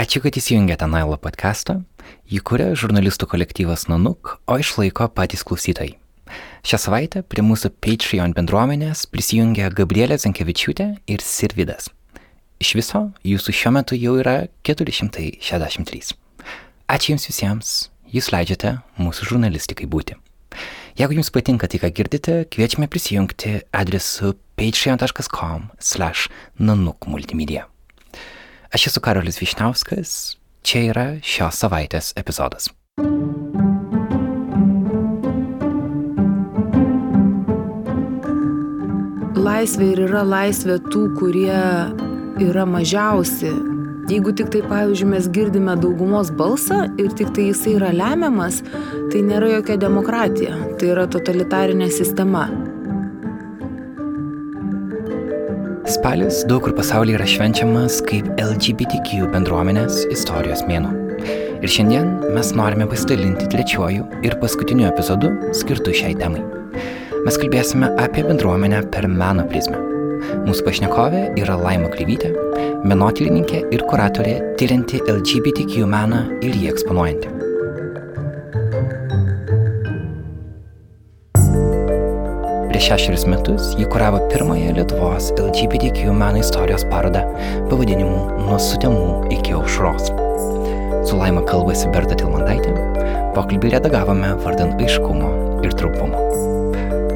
Ačiū, kad įsijungėte Nailo podcastą. Jį kuria žurnalistų kolektyvas Nanuk, o išlaiko patys klausytojai. Šią savaitę prie mūsų Patreon bendruomenės prisijungia Gabrielė Zankevičiūtė ir Sirvidas. Iš viso jūsų šiuo metu jau yra 463. Ačiū Jums visiems, Jūs leidžiate mūsų žurnalistikai būti. Jeigu Jums patinka tai, ką girdite, kviečiame prisijungti adresu patreon.com/nanukmultimedia. Aš esu Karolis Višnauskas, čia yra šios savaitės epizodas. Laisvė ir yra laisvė tų, kurie yra mažiausi. Jeigu tik tai, pavyzdžiui, mes girdime daugumos balsą ir tik tai jisai yra lemiamas, tai nėra jokia demokratija, tai yra totalitarinė sistema. Spalis daug kur pasaulyje yra švenčiamas kaip LGBTQ bendruomenės istorijos mėnuo. Ir šiandien mes norime pasidalinti trečiuoju ir paskutiniu epizodu skirtu šiai temai. Mes kalbėsime apie bendruomenę per meno prizmę. Mūsų pašnekovė yra Laima Klyvytė, menotyrininkė ir kuratorė tyrinti LGBTQ meną ir jį eksponuojanti. Prieš šešerius metus jį kuravo pirmąją Lietuvos LGBTQ meno istorijos parodą pavadinimu Nuo sutemų iki aušros. Su Laima kalbasi Berta Tilmandaitė, pokalbį redagavome vardan aiškumo ir trumpumo.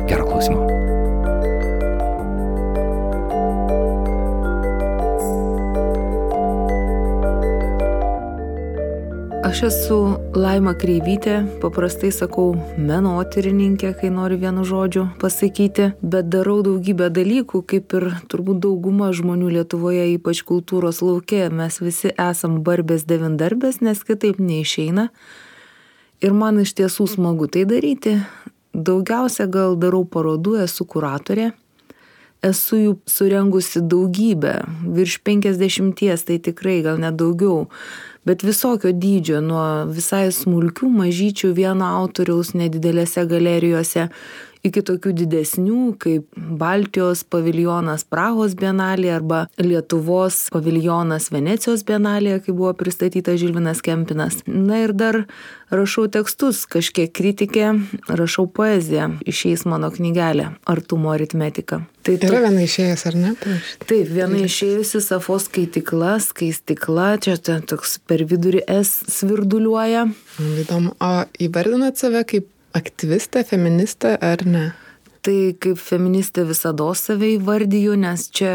Gero klausimo. Aš esu Laima Kreivytė, paprastai sakau menotyrininkė, kai noriu vienu žodžiu pasakyti, bet darau daugybę dalykų, kaip ir turbūt dauguma žmonių Lietuvoje, ypač kultūros laukia. Mes visi esam barbės devindarbės, nes kitaip neišeina. Ir man iš tiesų smagu tai daryti. Daugiausia gal darau parodų, esu kuratorė. Esu jų surengusi daugybę, virš 50, tai tikrai gal net daugiau bet visokio dydžio nuo visai smulkių mažyčių vieno autoriaus nedidelėse galerijose iki tokių didesnių kaip baltijos paviljonas prahos bienalėje arba lietuvos paviljonas venecijos bienalėje kai buvo pristatytas žilvinas kempinas. Na ir dar rašau tekstus kažkiek kritikė rašau poeziją išeis mano knygelė artumo aritmetika. Tai yra viena išėjus ar ne? Taip viena išėjusi safo skaitykla skaistykla čia toks per vidurį s svirduliuoja. Įdomu o įvardinat save kaip aktyvistė, feministė ar ne? Tai kaip feministė visada save įvardyju, nes čia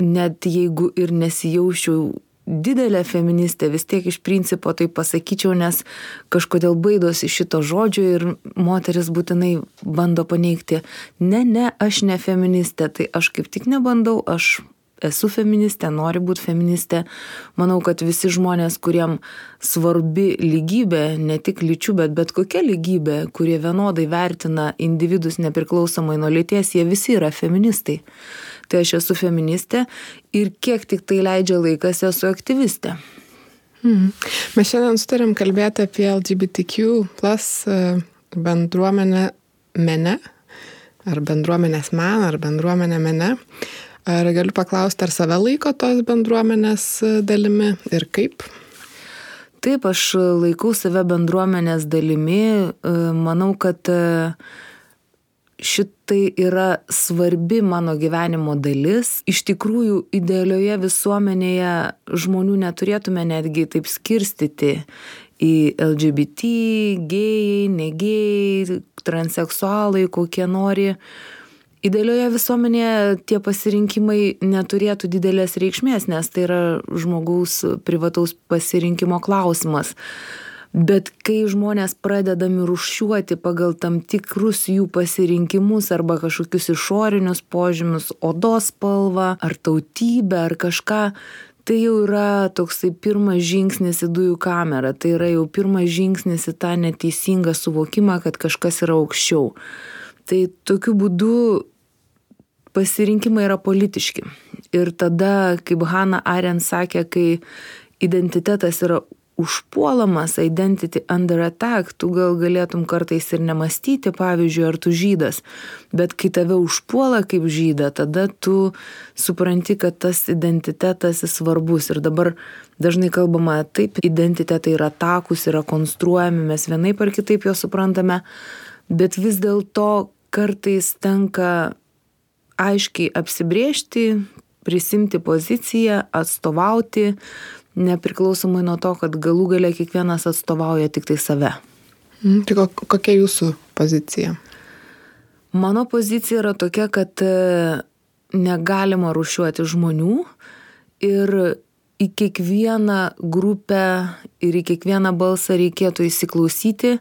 net jeigu ir nesijaučiau didelė feministė, vis tiek iš principo tai pasakyčiau, nes kažkodėl baidosi šito žodžio ir moteris būtinai bando paneigti, ne, ne, aš ne feministė, tai aš kaip tik nebandau, aš esu feministė, noriu būti feministė. Manau, kad visi žmonės, kuriem svarbi lygybė, ne tik lyčių, bet bet kokia lygybė, kurie vienodai vertina individus nepriklausomai nuo lyties, jie visi yra feministai. Tai aš esu feministė ir kiek tik tai leidžia laikas, esu aktyvistė. Mhm. Mes šiandien sutarėm kalbėti apie LGBTQ plus e, bendruomenę mene, ar bendruomenės meną, ar bendruomenę mene. Ar galiu paklausti, ar save laiko tos bendruomenės e, dalimi ir kaip? Taip, aš laikau save bendruomenės dalimi. E, manau, kad e, šitai yra svarbi mano gyvenimo dalis. Iš tikrųjų, idealioje visuomenėje žmonių neturėtume netgi taip skirstyti į LGBT, gėjai, negėjai, transseksualai, kokie nori idealioje visuomenėje tie pasirinkimai neturėtų didelės reikšmės, nes tai yra žmogaus privataus pasirinkimo klausimas. Bet kai žmonės pradedami rušiuoti pagal tam tikrus jų pasirinkimus arba kažkokius išorinius požymius, odos spalvą ar tautybę ar kažką, tai jau yra toksai pirmas žingsnis į dujų kamerą, tai yra jau pirmas žingsnis į tą neteisingą suvokimą, kad kažkas yra aukščiau. Tai tokiu būdu pasirinkimai yra politiški. Ir tada, kaip Hanna Arendt sakė, kai identitetas yra užpuolamas, identity under attack, tu gal galėtum kartais ir nemastyti, pavyzdžiui, ar tu žydas, bet kai tave užpuola kaip žyda, tada tu supranti, kad tas identitetas svarbus. Ir dabar dažnai kalbama taip, identitetai yra takus, yra konstruojami, mes vienaip ar kitaip juos suprantame, bet vis dėlto kartais tenka aiškiai apsibriežti, prisimti poziciją, atstovauti, nepriklausomai nuo to, kad galų galia kiekvienas atstovauja tik tai save. Mm, tai kokia jūsų pozicija? Mano pozicija yra tokia, kad e, negalima rušiuoti žmonių ir į kiekvieną grupę ir į kiekvieną balsą reikėtų įsiklausyti.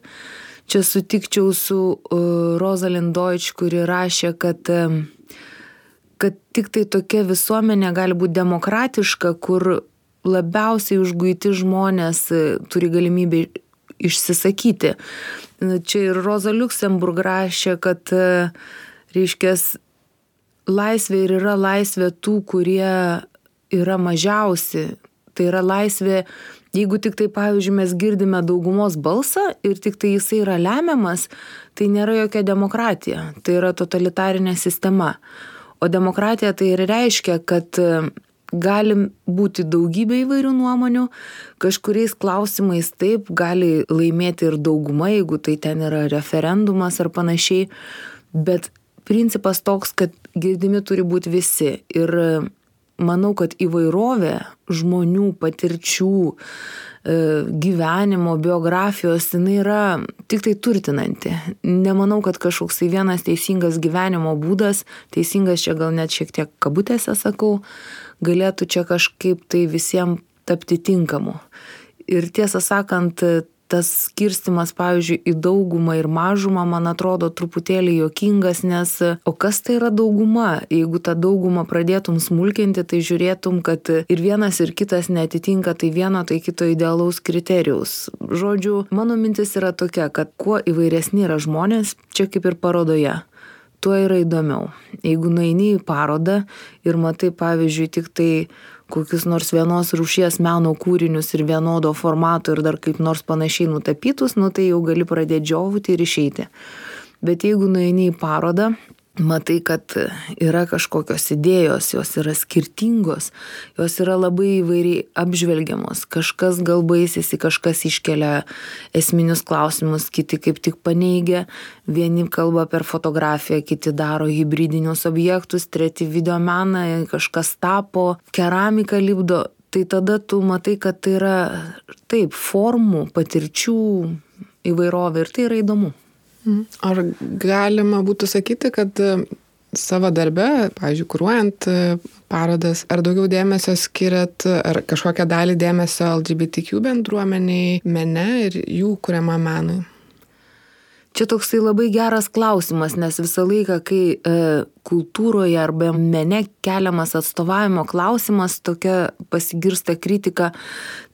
Čia sutikčiau su uh, Rosalind Deutsch, kuri rašė, kad, kad tik tai tokia visuomenė gali būti demokratiška, kur labiausiai užguiti žmonės e, turi galimybę išsisakyti. Čia ir Roza Luxemburg rašė, kad, e, reiškia, laisvė ir yra laisvė tų, kurie yra mažiausi. Tai yra laisvė, jeigu tik tai, pavyzdžiui, mes girdime daugumos balsą ir tik tai jisai yra lemiamas, tai nėra jokia demokratija, tai yra totalitarinė sistema. O demokratija tai ir reiškia, kad gali būti daugybė įvairių nuomonių, kažkuriais klausimais taip gali laimėti ir dauguma, jeigu tai ten yra referendumas ar panašiai, bet principas toks, kad girdimi turi būti visi. Ir manau, kad įvairovė žmonių patirčių, e, gyvenimo, biografijos, jinai yra tik tai turtinanti. Nemanau, kad kažkoks tai vienas teisingas gyvenimo būdas, teisingas čia gal net šiek tiek kabutėse sakau, galėtų čia kažkaip tai visiems tapti tinkamu. Ir tiesą sakant, tas skirstimas, pavyzdžiui, į daugumą ir mažumą, man atrodo truputėlį jokingas, nes o kas tai yra dauguma? Jeigu tą daugumą pradėtum smulkinti, tai žiūrėtum, kad ir vienas ir kitas netitinka tai vieno, tai kito idealaus kriterijaus. Žodžiu, mano mintis yra tokia, kad kuo įvairesni yra žmonės, čia kaip ir parodoje, tuo yra įdomiau. Jeigu nueini į parodą ir matai, pavyzdžiui, tik tai kokius nors vienos rūšies meno kūrinius ir vienodo formato ir dar kaip nors panašiai nutapytus, nu tai jau gali pradėti džiovyti ir išeiti. Bet jeigu nueini į parodą, matai, kad yra kažkokios idėjos, jos yra skirtingos, jos yra labai įvairiai apžvelgiamos. Kažkas gal baisėsi, kažkas iškelia esminius klausimus, kiti kaip tik paneigia, vieni kalba per fotografiją, kiti daro hybridinius objektus, treti videomeną, kažkas tapo, keramiką lipdo. Tai tada tu matai, kad tai yra taip, formų, patirčių įvairovė ir tai yra įdomu. Ar galima būtų sakyti, kad e, savo darbe, pavyzdžiui, kūruojant e, parodas, ar daugiau dėmesio skiriat, ar kažkokią dalį dėmesio LGBTQ bendruomeniai, mene ir jų kuriamą menui? Čia toksai labai geras klausimas, nes visą laiką, kai e, kultūroje arba mene keliamas atstovavimo klausimas, tokia pasigirsta kritika,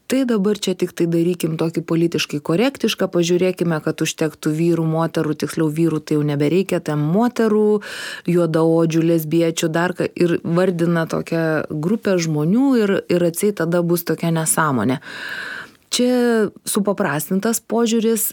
tai dabar čia tik tai darykim tokį politiškai korektišką, pažiūrėkime, kad užtektų vyrų, moterų, tiksliau vyrų tai jau nebereikia, ten moterų, juodaodžių, lesbiečių, dar ką ir vardina tokią grupę žmonių ir, ir atsiai tada bus tokia nesąmonė. Čia supaprastintas požiūris,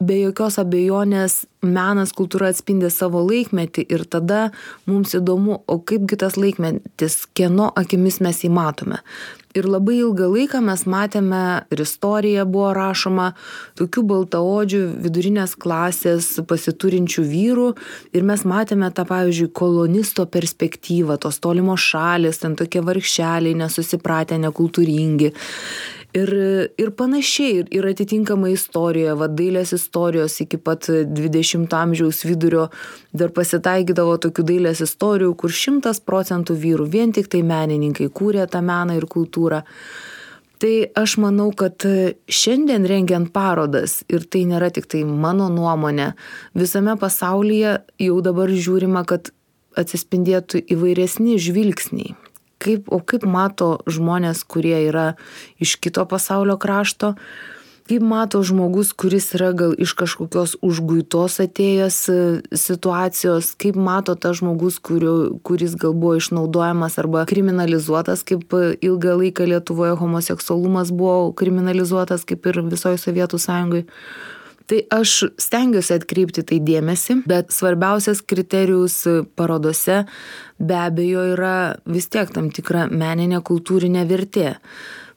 be jokios abejonės menas, kultūra atspindi savo laikmetį ir tada mums įdomu, o kaipgi tas laikmetis, kieno akimis mes jį matome. Ir labai ilgą laiką mes matėme, ir istorija buvo rašoma, tokių baltaodžių vidurinės klasės pasiturinčių vyrų. Ir mes matėme tą, pavyzdžiui, kolonisto perspektyvą, tos tolimos šalis, ten tokie vargšeliai, nesusipratę, nekultūringi ir ir panašiai ir atitinkamai istorija va dailės istorijos iki pat dvidešimto amžiaus vidurio dar pasitaikydavo tokių dailės istorijų kur šimtas procentų vyrų vien tiktai menininkai kūrė tą meną ir kultūrą. Tai aš manau kad šiandien rengiant parodas ir tai nėra tiktai mano nuomonė visame pasaulyje jau dabar žiūrima kad atsispindėtų įvairesni žvilgsniai kaip, o kaip mato žmonės, kurie yra iš kito pasaulio krašto, kaip mato žmogus, kuris yra gal iš kažkokios užguitos atėjęs e, situacijos, kaip mato tas žmogus, kurio, kuris gal buvo išnaudojamas arba kriminalizuotas, kaip ilgą laiką Lietuvoje homoseksualumas buvo kriminalizuotas, kaip ir visoje Sovietų sąjungoje tai aš stengiuosi atkreipti tai dėmesį bet svarbiausias kriterijus parodose be abejo yra vis tiek tam tikra meninė kultūrinė vertė.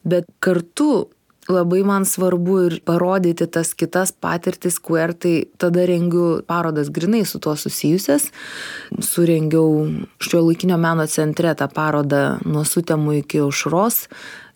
Bet kartu labai man svarbu ir parodyti tas kitas patirtis queer tai tada rengiu parodas grynai su tuo susijusias. Surengiau šiuolaikinio meno centre tą parodą nuo sutemų iki aušros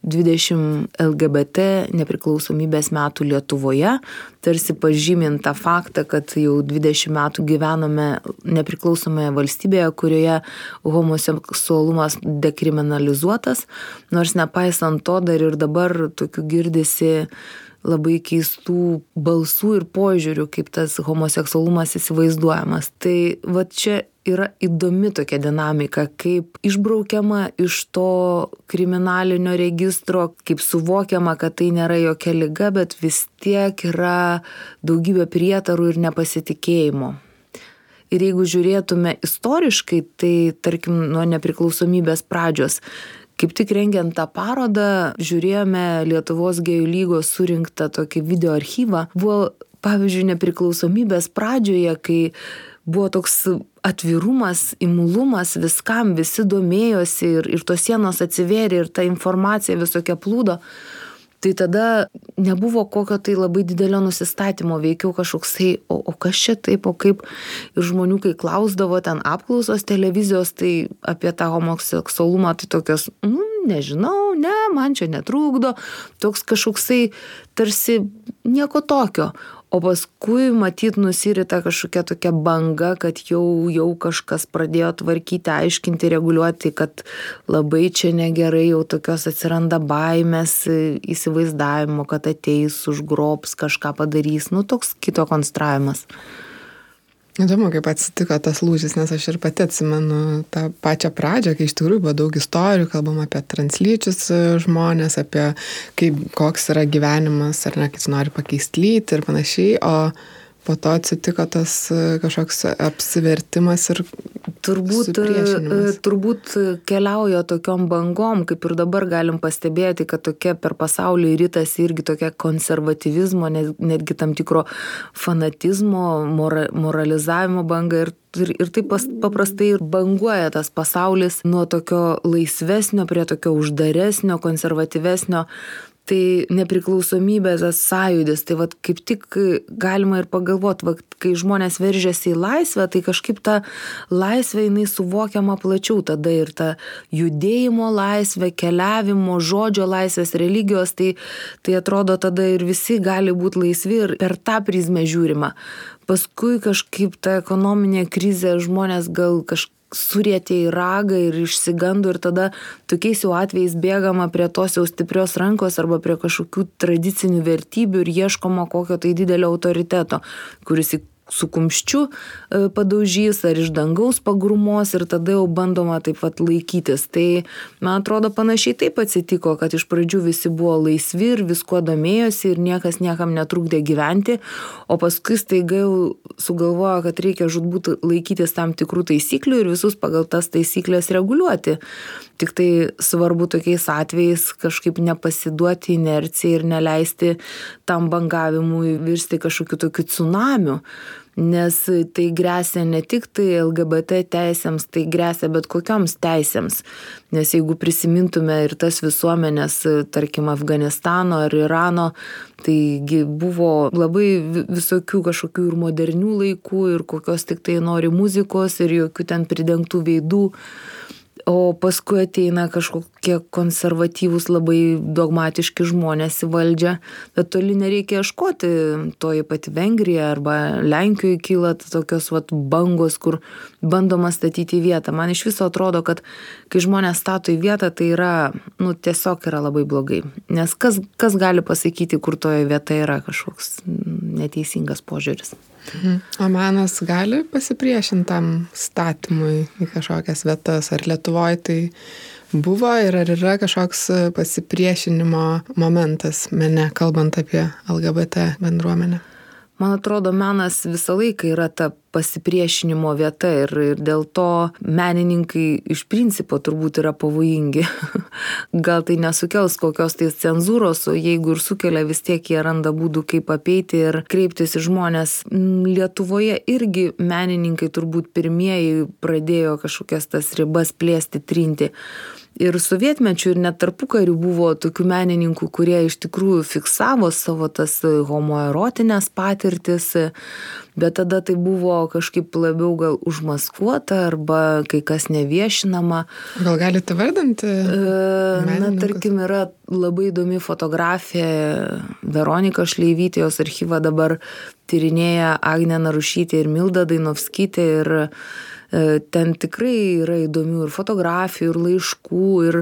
20 LGBT nepriklausomybės metų Lietuvoje, tarsi pažymint tą faktą, kad jau 20 metų gyvename nepriklausomoje valstybėje, kurioje homoseksualumas dekriminalizuotas, nors nepaisant to dar ir dabar tokių girdisi labai keistų balsų ir požiūrių, kaip tas homoseksualumas įsivaizduojamas. Tai va čia yra įdomi tokia dinamika, kaip išbraukiama iš to kriminalinio registro, kaip suvokiama, kad tai nėra jokia lyga, bet vis tiek yra daugybė prietarų ir nepasitikėjimo. Ir jeigu žiūrėtume istoriškai, tai tarkim nuo nepriklausomybės pradžios, kaip tik rengiant tą parodą žiūrėjome lietuvos gėjų lygos surinktą tokį video archyvą buvo pavyzdžiui nepriklausomybės pradžioje kai buvo toks atvirumas imlumas viskam visi domėjosi ir ir tos sienos atsivėrė ir ta informacija visokia plūdo. Tai tada nebuvo kokio tai labai didelio nusistatymo veikiau kažkoksai o o kas čia taip o kaip? Ir žmonių kai klausdavo ten apklausos televizijos tai apie tą homoseksualumą tai tokios nu nežinau ne man čia netrukdo. Toks kažkoksai tarsi nieko tokio o paskui matyt nusirita kažkokia tokia banga kad jau jau kažkas pradėjo tvarkyti aiškinti reguliuoti kad labai čia negerai jau tokios atsiranda baimės įsivaizdavimo kad ateis užgrobs kažką padarys. Nu toks kito konstravimas Įdomu, kaip atsitiko tas lūžis, nes aš ir pati atsimenu tą pačią pradžią, kai iš tikrųjų buvo daug istorijų, kalbam apie translyčius žmonės, apie kaip, koks yra gyvenimas, ar ne, kai jis nori pakeisti lytį ir panašiai, o po to atsitiko tas e, kažkoks apsivertimas ir turbūt, e, turbūt keliauja tokiom bangom, kaip ir dabar galim pastebėti, kad tokia per pasaulį rytas irgi tokia konservatyvizmo, netgi tam tikro fanatizmo, mora, moralizavimo banga ir ir, ir taip pas, paprastai ir banguoja tas pasaulis nuo tokio laisvesnio prie tokio uždaresnio, konservatyvesnio tai nepriklausomybės sąjūdis tai vat kaip tik galima ir pagalvot vat kai žmonės veržiasi į laisvę tai kažkaip ta laisvė jinai suvokiama plačiau tada ir ta judėjimo laisvė keliavimo žodžio laisvės religijos tai tai atrodo tada ir visi gali būt laisvi ir per tą prizmę žiūrima. Paskui kažkaip ta ekonominė krizė žmonės gal kaž surietė į ragą ir išsigando ir tada tokiais jau atvejais bėgama prie tos jau stiprios rankos arba prie kažkokių tradicinių vertybių ir ieškoma kokio tai didelio autoriteto kuris su kumščiu e, padaužys ar iš dangaus pagrūmos ir tada jau bandoma taip vat laikytis. Tai man atrodo panašiai taip atsitiko kad iš pradžių visi buvo laisvi ir viskuo domėjosi ir niekas niekam netrukdė gyventi o paskui staiga jau sugalvojo kad reikia žūtbūt laikytis tam tikrų taisyklių ir visus pagal tas taisykles reguliuoti. Tiktai svarbu tokiais atvejais kažkaip nepasiduoti inercijai ir neleisti tam bangavimui virsti kažkokiu tokiu cunamiu nes tai gresia ne tik tai lgbt teisėms tai gresia bet kokioms teisėms. Nes jeigu prisimintume ir tas visuomenes tarkim afganistano ar irano taigi buvo labai visokių kažkokių ir modernių laikų ir kokios tiktai nori muzikos ir jokių ten pridengtų veidų o paskui ateina kažkokie konservatyvūs labai dogmatiški žmonės į valdžią. Bet toli nereikia ieškoti toji pati vengrija arba lenkijoj kyla tokios vat bangos kur bandoma statyti į vietą. Man iš viso atrodo kad kai žmonės stato į vietą tai yra nu tiesiog yra labai blogai. Nes kas kas gali pasakyti kur toji vieta yra kažkoks neteisingas požiūris Mhm. O menas gali pasipriešinti tam statymui į kažkokias vietas? Ar Lietuvoje tai buvo ir ar yra kažkoks pasipriešinimo momentas mene, kalbant apie LGBT bendruomenę? Man atrodo menas visą laiką yra ta pasipriešinimo vieta ir ir dėl to menininkai iš principo turbūt yra pavojingi. Gal tai nesukels kokios tai cenzūros o jeigu ir sukelia vis tiek jie randa būdų kaip apeiti ir kreiptis į žmones lietuvoje irgi menininkai turbūt pirmieji pradėjo kažkokias tas ribas plėsti trinti ir sovietmečiu, ir net tarpukariu buvo tokių menininkų, kurie iš tikrųjų fiksavo savo tas homoerotinės patirtis, bet tada tai buvo kažkaip labiau gal užmaskuota arba kai kas neviešinama. Gal galite vardinti? E, na, tarkim, yra labai įdomi fotografija Veronika Šleivytė, jos archyvą dabar tyrinėja Agne Narušytė ir Milda Dainovskytė ir ten tikrai yra įdomių ir fotografijų, ir laiškų, ir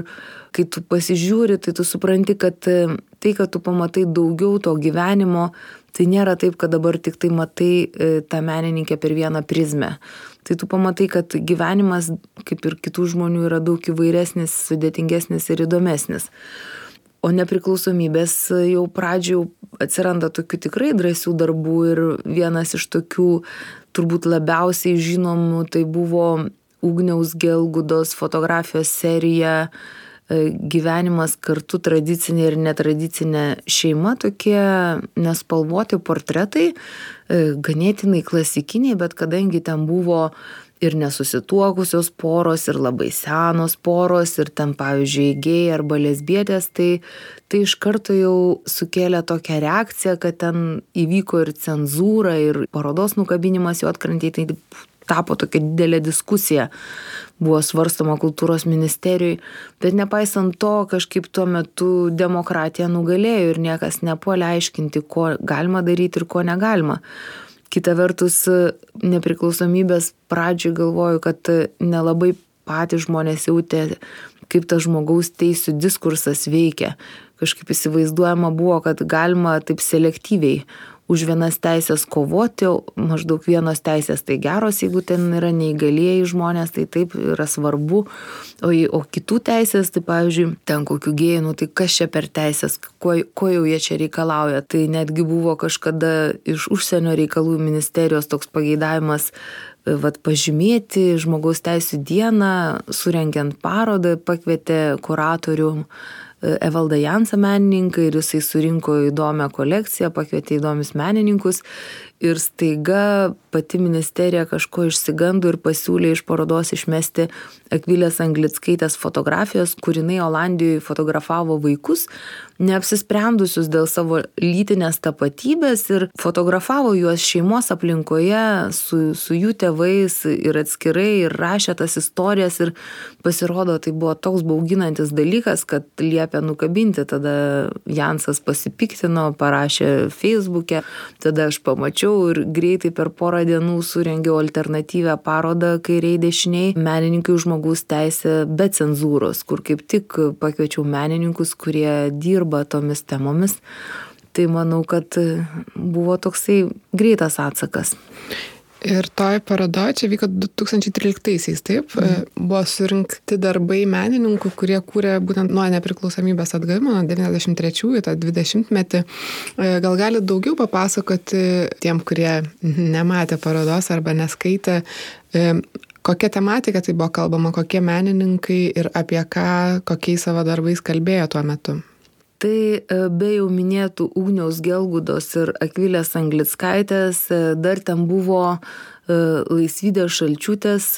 kai tu pasižiūri, tai tu supranti, kad e, tai, kad tu pamatai daugiau to gyvenimo, tai nėra taip, kad dabar tik tai matai e, tą menininkę per vieną prizmę. Tai tu pamatai, kad gyvenimas, kaip ir kitų žmonių, yra daug įvairesnis, sudėtingesnis ir įdomesnis. O nepriklausomybės jau pradžių atsiranda tokių tikrai drąsių darbų ir vienas iš tokių turbūt labiausiai žinomų tai buvo Ugniaus Gelgudos fotografijos serija e, gyvenimas kartu tradicinė ir netradicinė šeima, tokie nespalvoti portretai, e, ganėtinai klasikiniai, bet kadangi ten buvo ir nesusituokusios poros, ir labai senos poros, ir ten, pavyzdžiui, gėjai arba lesbietės, tai, tai iš karto jau sukėlė tokią reakciją, kad ten įvyko ir cenzūra, ir parodos nukabinimas jau atkrantė, tai tapo tokia didelė diskusija, buvo svarstoma kultūros ministerijoje, bet nepaisant to, kažkaip tuo metu demokratija nugalėjo ir niekas nepuolė aiškinti, ko galima daryti ir ko negalima. Kita vertus, nepriklausomybės pradžioj galvoju, kad nelabai patys žmonės jautė, kaip tas žmogaus teisų diskursas veikia. Kažkaip įsivaizduojama buvo, kad galima taip selektyviai už vienas teisės kovoti, maždaug vienos teisės tai geros, jeigu ten yra neįgalieji žmonės, tai taip yra svarbu, o, o kitų teisės, tai pavyzdžiui, ten kokių gėjų, nu tai kas čia per teisės, ko, ko jau jie čia reikalauja. Tai netgi buvo kažkada iš užsienio reikalų ministerijos toks pageidavimas vat pažymėti žmogaus teisų dieną, surengiant parodą, pakvietė kuratorių Evaldą Jansą menininką ir jisai surinko įdomią kolekciją, pakvietė įdomius menininkus ir staiga pati ministerija kažko išsigando ir pasiūlė iš parodos išmesti Akvilės Anglickaitės fotografijos, kur jinai Olandijoje fotografavo vaikus, neapsisprendusius dėl savo lytinės tapatybės ir fotografavo juos šeimos aplinkoje su, su jų tėvais ir atskirai ir rašė tas istorijas ir pasirodo tai buvo toks bauginantis dalykas, kad liepė nukabinti. Tada Jansas pasipiktino, parašė Facebook'e, tada aš pamačiau ir greitai per porą dienų surengiau alternatyvę parodą kairiai dešiniai menininkai žmogaus teisė be cenzūros, kur kaip tik pakviečiau menininkus, kurie dirba tomis temomis. Tai manau, kad buvo toksai greitas atsakas. Ir toj parodoje, čia vyko 2013-aisiais, taip, mm. buvo surinkti darbai menininkų, kurie kūrė būtent nuo nepriklausomybės atgavimo, nuo 93-ųjų, tą 20-metį. E, gal gali daugiau papasakoti tiem, kurie nematė parodos arba neskaitė, e, kokia tematika tai buvo kalbama, kokie menininkai ir apie ką, kokiais savo darbais kalbėjo tuo metu tai e, be jau minėtų Ugniaus Gelgudos ir Akvilės Anglickaitės e, dar ten buvo e, Laisvydės Šalčiutės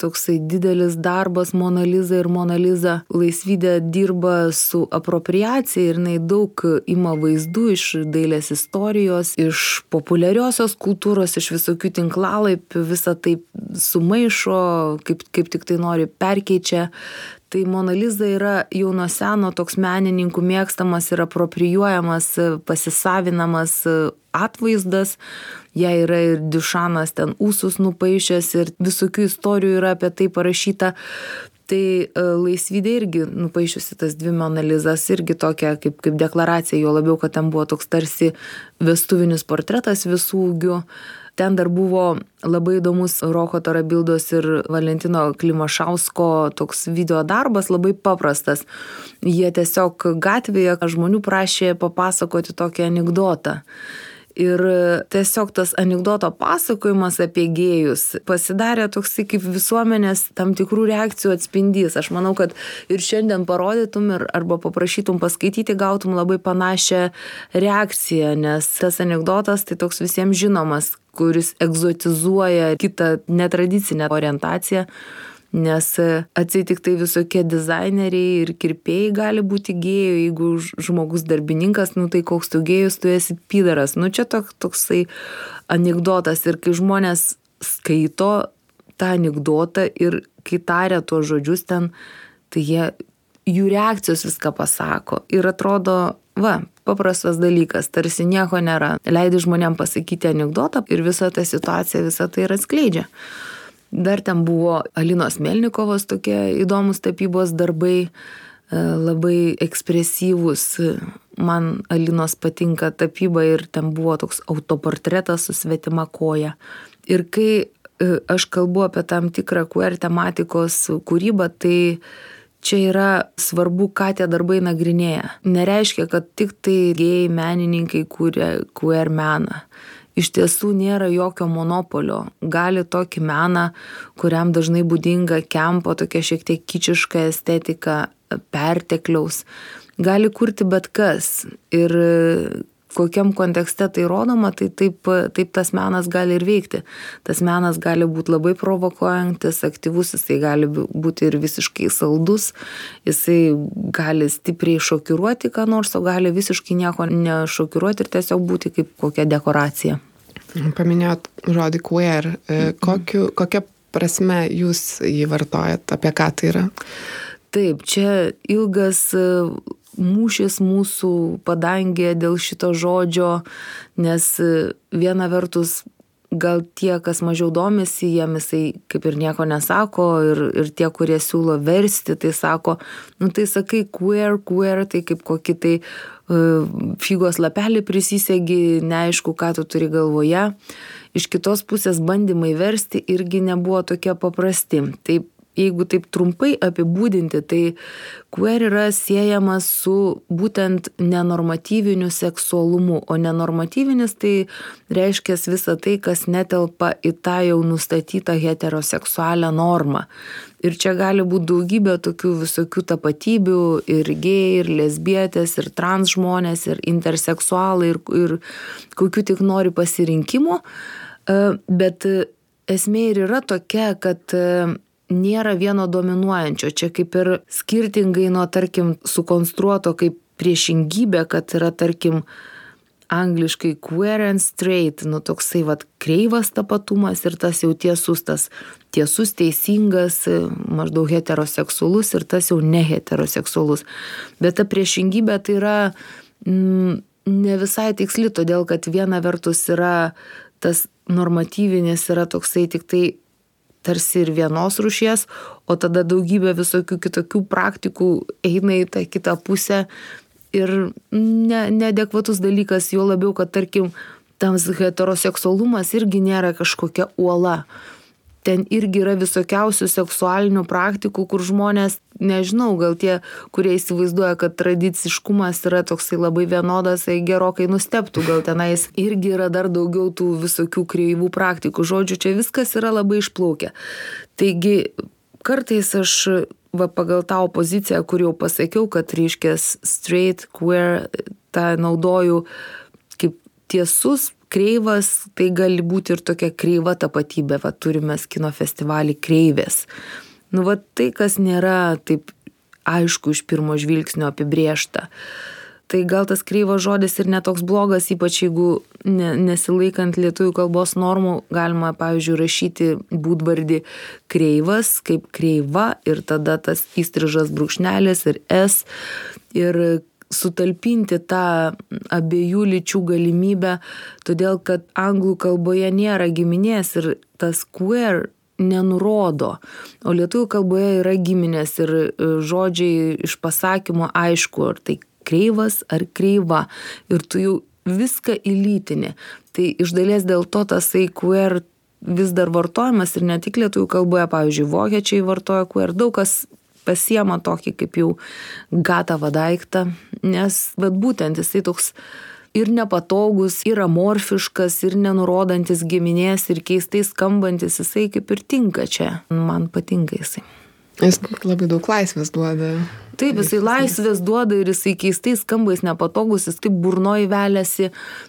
toksai didelis darbas Monaliza ir Monaliza. Laisvydė dirba su apropriacija ir jinai daug ima vaizdų iš dailės istorijos, iš populiariosios kultūros, iš visokių tinklalaipių, visą tai sumaišo, kaip, kaip tik tai nori perkeičia tai mona liza yra jau nuo seno toks menininkų mėgstamas ir aproprijuojamas pasisavinamas atvaizdas. Jai yra ir diušanas ten ūsus nupaišęs ir visokių istorijų yra apie tai parašyta. Tai e, laisvydė irgi nupaišiusi tas dvi monalizas irgi tokia kaip kaip deklaracija juo labiau kad ten buvo toks tarsi vestuvinis portretas visų ūgių ten dar buvo labai įdomus roko tarabildos ir valentino klimašausko toks video darbas labai paprastas. Jie tiesiog gatvėje žmonių prašė papasakoti tokį anekdotą ir tiesiog tas anekdoto pasakojimas apie gėjus pasidarė toksai kaip visuomenės tam tikrų reakcijų atspindys. Aš manau kad ir šiandien parodytum ir arba paprašytum paskaityti gautum labai panašią reakciją nes tas anekdotas tai toks visiems žinomas kuris egzotizuoja kitą netradicinę orientaciją Nes atsitik tai visokie dizaineriai ir kirpėjai gali būti gėjų, jeigu žmogus darbininkas, nu tai koks tu gėjus, tu esi pydaras. Nu čia toks, toksai anegdotas ir kai žmonės skaito tą anegdotą ir kai taria tuos žodžius ten, tai jie, jų reakcijos viską pasako. Ir atrodo, va, paprastas dalykas, tarsi nieko nėra. Leidai žmonėm pasakyti anegdotą ir visa ta situacija, visa tai ir atskleidžia. Dar ten buvo Alinos Melnikovos tokie įdomus tapybos darbai, e, labai ekspresyvūs. Man Alinos patinka tapyba ir ten buvo toks autoportretas su svetima koja. Ir kai e, aš kalbu apie tam tikrą queer tematikos kūrybą, tai čia yra svarbu, ką tie darbai nagrinėja. Nereiškia, kad tik tai gėjai menininkai kūrė queer meną. Iš tiesų nėra jokio monopolio. Gali tokį meną, kuriam dažnai būdinga kempo tokia šiek tiek kičiška estetika, pertekliaus, gali kurti bet kas. Ir kokiam kontekste tai rodoma, tai taip, taip tas menas gali ir veikti. Tas menas gali būti labai provokuojantis, aktyvus, jisai gali būti ir visiškai saldus, jisai gali stipriai šokiruoti ką nors, o gali visiškai nieko nešokiruoti ir tiesiog būti kaip kokia dekoracija. Paminėjot žodį queer. E, kokiu, kokia prasme jūs jį vartojat, apie ką tai yra? Taip, čia ilgas mūšis mūsų padangė dėl šito žodžio, nes viena vertus gal tie, kas mažiau domisi, jiem jisai kaip ir nieko nesako ir, ir tie, kurie siūlo versti, tai sako, nu tai sakai queer, queer, tai kaip kokį tai uh, figos lapelį prisisegi, neaišku, ką tu turi galvoje. Iš kitos pusės bandymai versti irgi nebuvo tokie paprasti. Taip jeigu taip trumpai apibūdinti, tai queer yra siejamas su būtent nenormatyviniu seksualumu, o nenormatyvinis tai reiškia visą tai, kas netelpa į tą jau nustatytą heteroseksualią normą. Ir čia gali būti daugybė tokių visokių tapatybių, ir gėjai, ir lesbietės, ir trans žmonės, ir interseksualai, ir, ir kokių tik nori pasirinkimų. E, bet esmė ir yra tokia, kad nėra vieno dominuojančio. Čia kaip ir skirtingai nuo, tarkim, sukonstruoto kaip priešingybė, kad yra, tarkim, angliškai queer and straight, nu toksai vad kreivas tapatumas ir tas jau tiesus, tas tiesus, teisingas, maždaug heteroseksualus ir tas jau neheteroseksualus. Bet ta priešingybė tai yra mm, ne visai tiksli, todėl kad viena vertus yra tas normatyvinis yra toksai tik tai tarsi ir vienos rušies, o tada daugybė visokių kitokių praktikų eina į tą kitą pusę. Ir ne, neadekvatus dalykas, jo labiau, kad tarkim, tam heteroseksualumas irgi nėra kažkokia uola ten irgi yra visokiausių seksualinių praktikų, kur žmonės, nežinau, gal tie, kurie įsivaizduoja, kad tradiciškumas yra toksai labai vienodas, tai gerokai nusteptų, gal tenais irgi yra dar daugiau tų visokių kreivų praktikų. Žodžiu, čia viskas yra labai išplaukę. Taigi, kartais aš va, pagal tą opoziciją, kur jau pasakiau, kad reiškia straight, queer, tą naudoju tiesus kreivas, tai gali būti ir tokia kreiva tapatybė, va turime kino festivalį kreivės. Nu, va tai, kas nėra taip aišku iš pirmo žvilgsnio apibriešta. Tai gal tas kreivas žodis ir netoks blogas, ypač jeigu ne, nesilaikant lietuvių kalbos normų, galima, pavyzdžiui, rašyti būdvardį kreivas kaip kreiva ir tada tas įstrižas brūkšnelis ir S. Ir sutalpinti tą abiejų lyčių galimybę, todėl kad anglų kalboje nėra giminės ir tas queer nenurodo, o lietuvių kalboje yra giminės ir e, žodžiai iš pasakymo aišku, ar tai kreivas ar kreiva ir tu jau viską įlytini. Tai iš dalies dėl to tasai queer vis dar vartojamas ir ne tik lietuvių kalboje, pavyzdžiui, vokiečiai vartoja queer, daug kas pasiema tokį kaip jau gatavą daiktą, nes bet būtent jisai toks ir nepatogus, ir amorfiškas, ir nenurodantis giminės, ir keistai skambantis, jisai kaip ir tinka čia. Man patinka jisai. Jis labai daug laisvės duoda. Taip, jisai laisvės duoda ir jisai keistais skambais nepatogus, jis taip burnoji velėsi,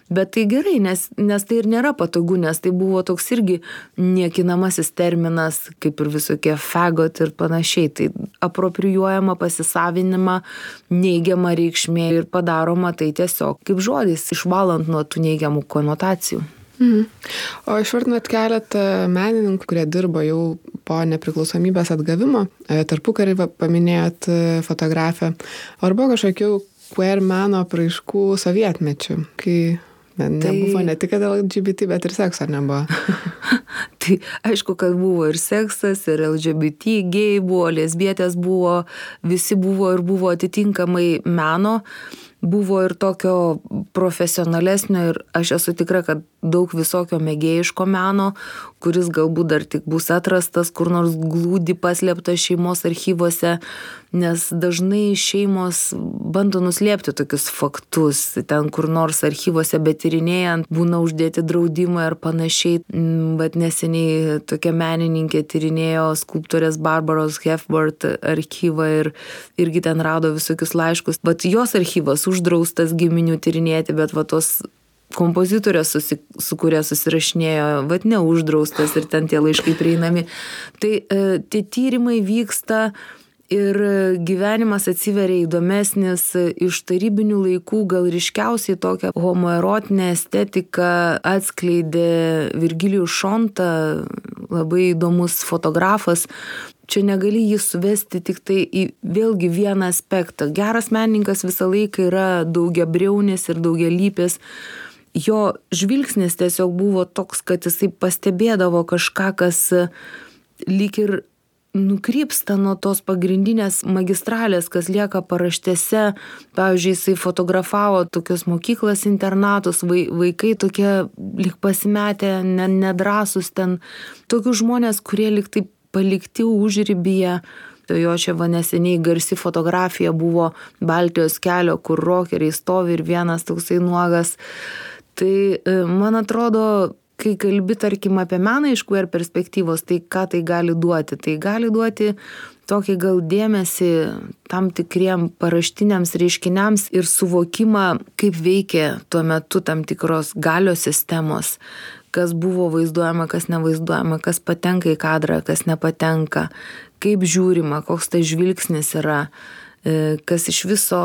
bet tai gerai, nes, nes tai ir nėra patogu, nes tai buvo toks irgi niekinamasis terminas, kaip ir visokie fagot ir panašiai. Tai apropriuojama pasisavinima, neigiama reikšmė ir padaroma tai tiesiog kaip žodis, išvalant nuo tų neigiamų konotacijų. Mhm. O išvardinat keletą menininkų, kurie dirbo jau po nepriklausomybės atgavimo, e, tarpu karį paminėjot e, fotografę. Ar buvo kažkokių queer meno praaiškų sovietmečių, kai ne, tai... nebuvo ne tik LGBT, bet ir sekso nebuvo? tai aišku, kad buvo ir seksas, ir LGBT, gėjai buvo, lesbietės buvo, visi buvo ir buvo atitinkamai meno buvo ir tokio profesionalesnio ir aš esu tikra, kad daug visokio mėgėjiško meno, kuris galbūt dar tik bus atrastas, kur nors glūdi paslėptas šeimos archyvose, nes dažnai šeimos bando nuslėpti tokius faktus, ten kur nors archyvose betirinėjant būna uždėti draudimai ar panašiai, mm, bet neseniai tokia menininkė tyrinėjo skulptorės Barbaros Hefbert archyvą ir irgi ten rado visokius laiškus, bet jos archyvas uždraustas giminių tyrinėti, bet va tos kompozitorės, susi, su kuria susirašinėjo, vad neuždraustas ir ten tie laiškai prieinami. Tai e, tie tyrimai vyksta ir gyvenimas atsiveria įdomesnis iš tarybinių laikų, gal ryškiausiai tokią homoerotinę estetiką atskleidė Virgilijus Šonta, labai įdomus fotografas, čia negali jį suvesti tik tai į vėlgi vieną aspektą. Geras menininkas visą laiką yra daugia briaunis ir daugia lypės. Jo žvilgsnis tiesiog buvo toks, kad jisai pastebėdavo kažką, kas lyg ir nukrypsta nuo tos pagrindinės magistralės, kas lieka paraštėse. Pavyzdžiui, jisai fotografavo tokios mokyklas internatus, vaikai tokie lik pasimetę, nedrasus ten, tokius žmonės, kurie lik taip palikti užrybyje. Jo čia va neseniai garsi fotografija buvo Baltijos kelio, kur rokeriai stovi ir vienas toksai nuogas. Tai e, man atrodo, kai kalbi, tarkim, apie meną iš queer perspektyvos, tai ką tai gali duoti? Tai gali duoti tokį gal dėmesį tam tikriem paraštiniams reiškiniams ir suvokimą, kaip veikia tuo metu tam tikros galios sistemos, kas buvo vaizduojama, kas nevaizduojama, kas patenka į kadrą, kas nepatenka, kaip žiūrima, koks tai žvilgsnis yra, e, kas iš viso,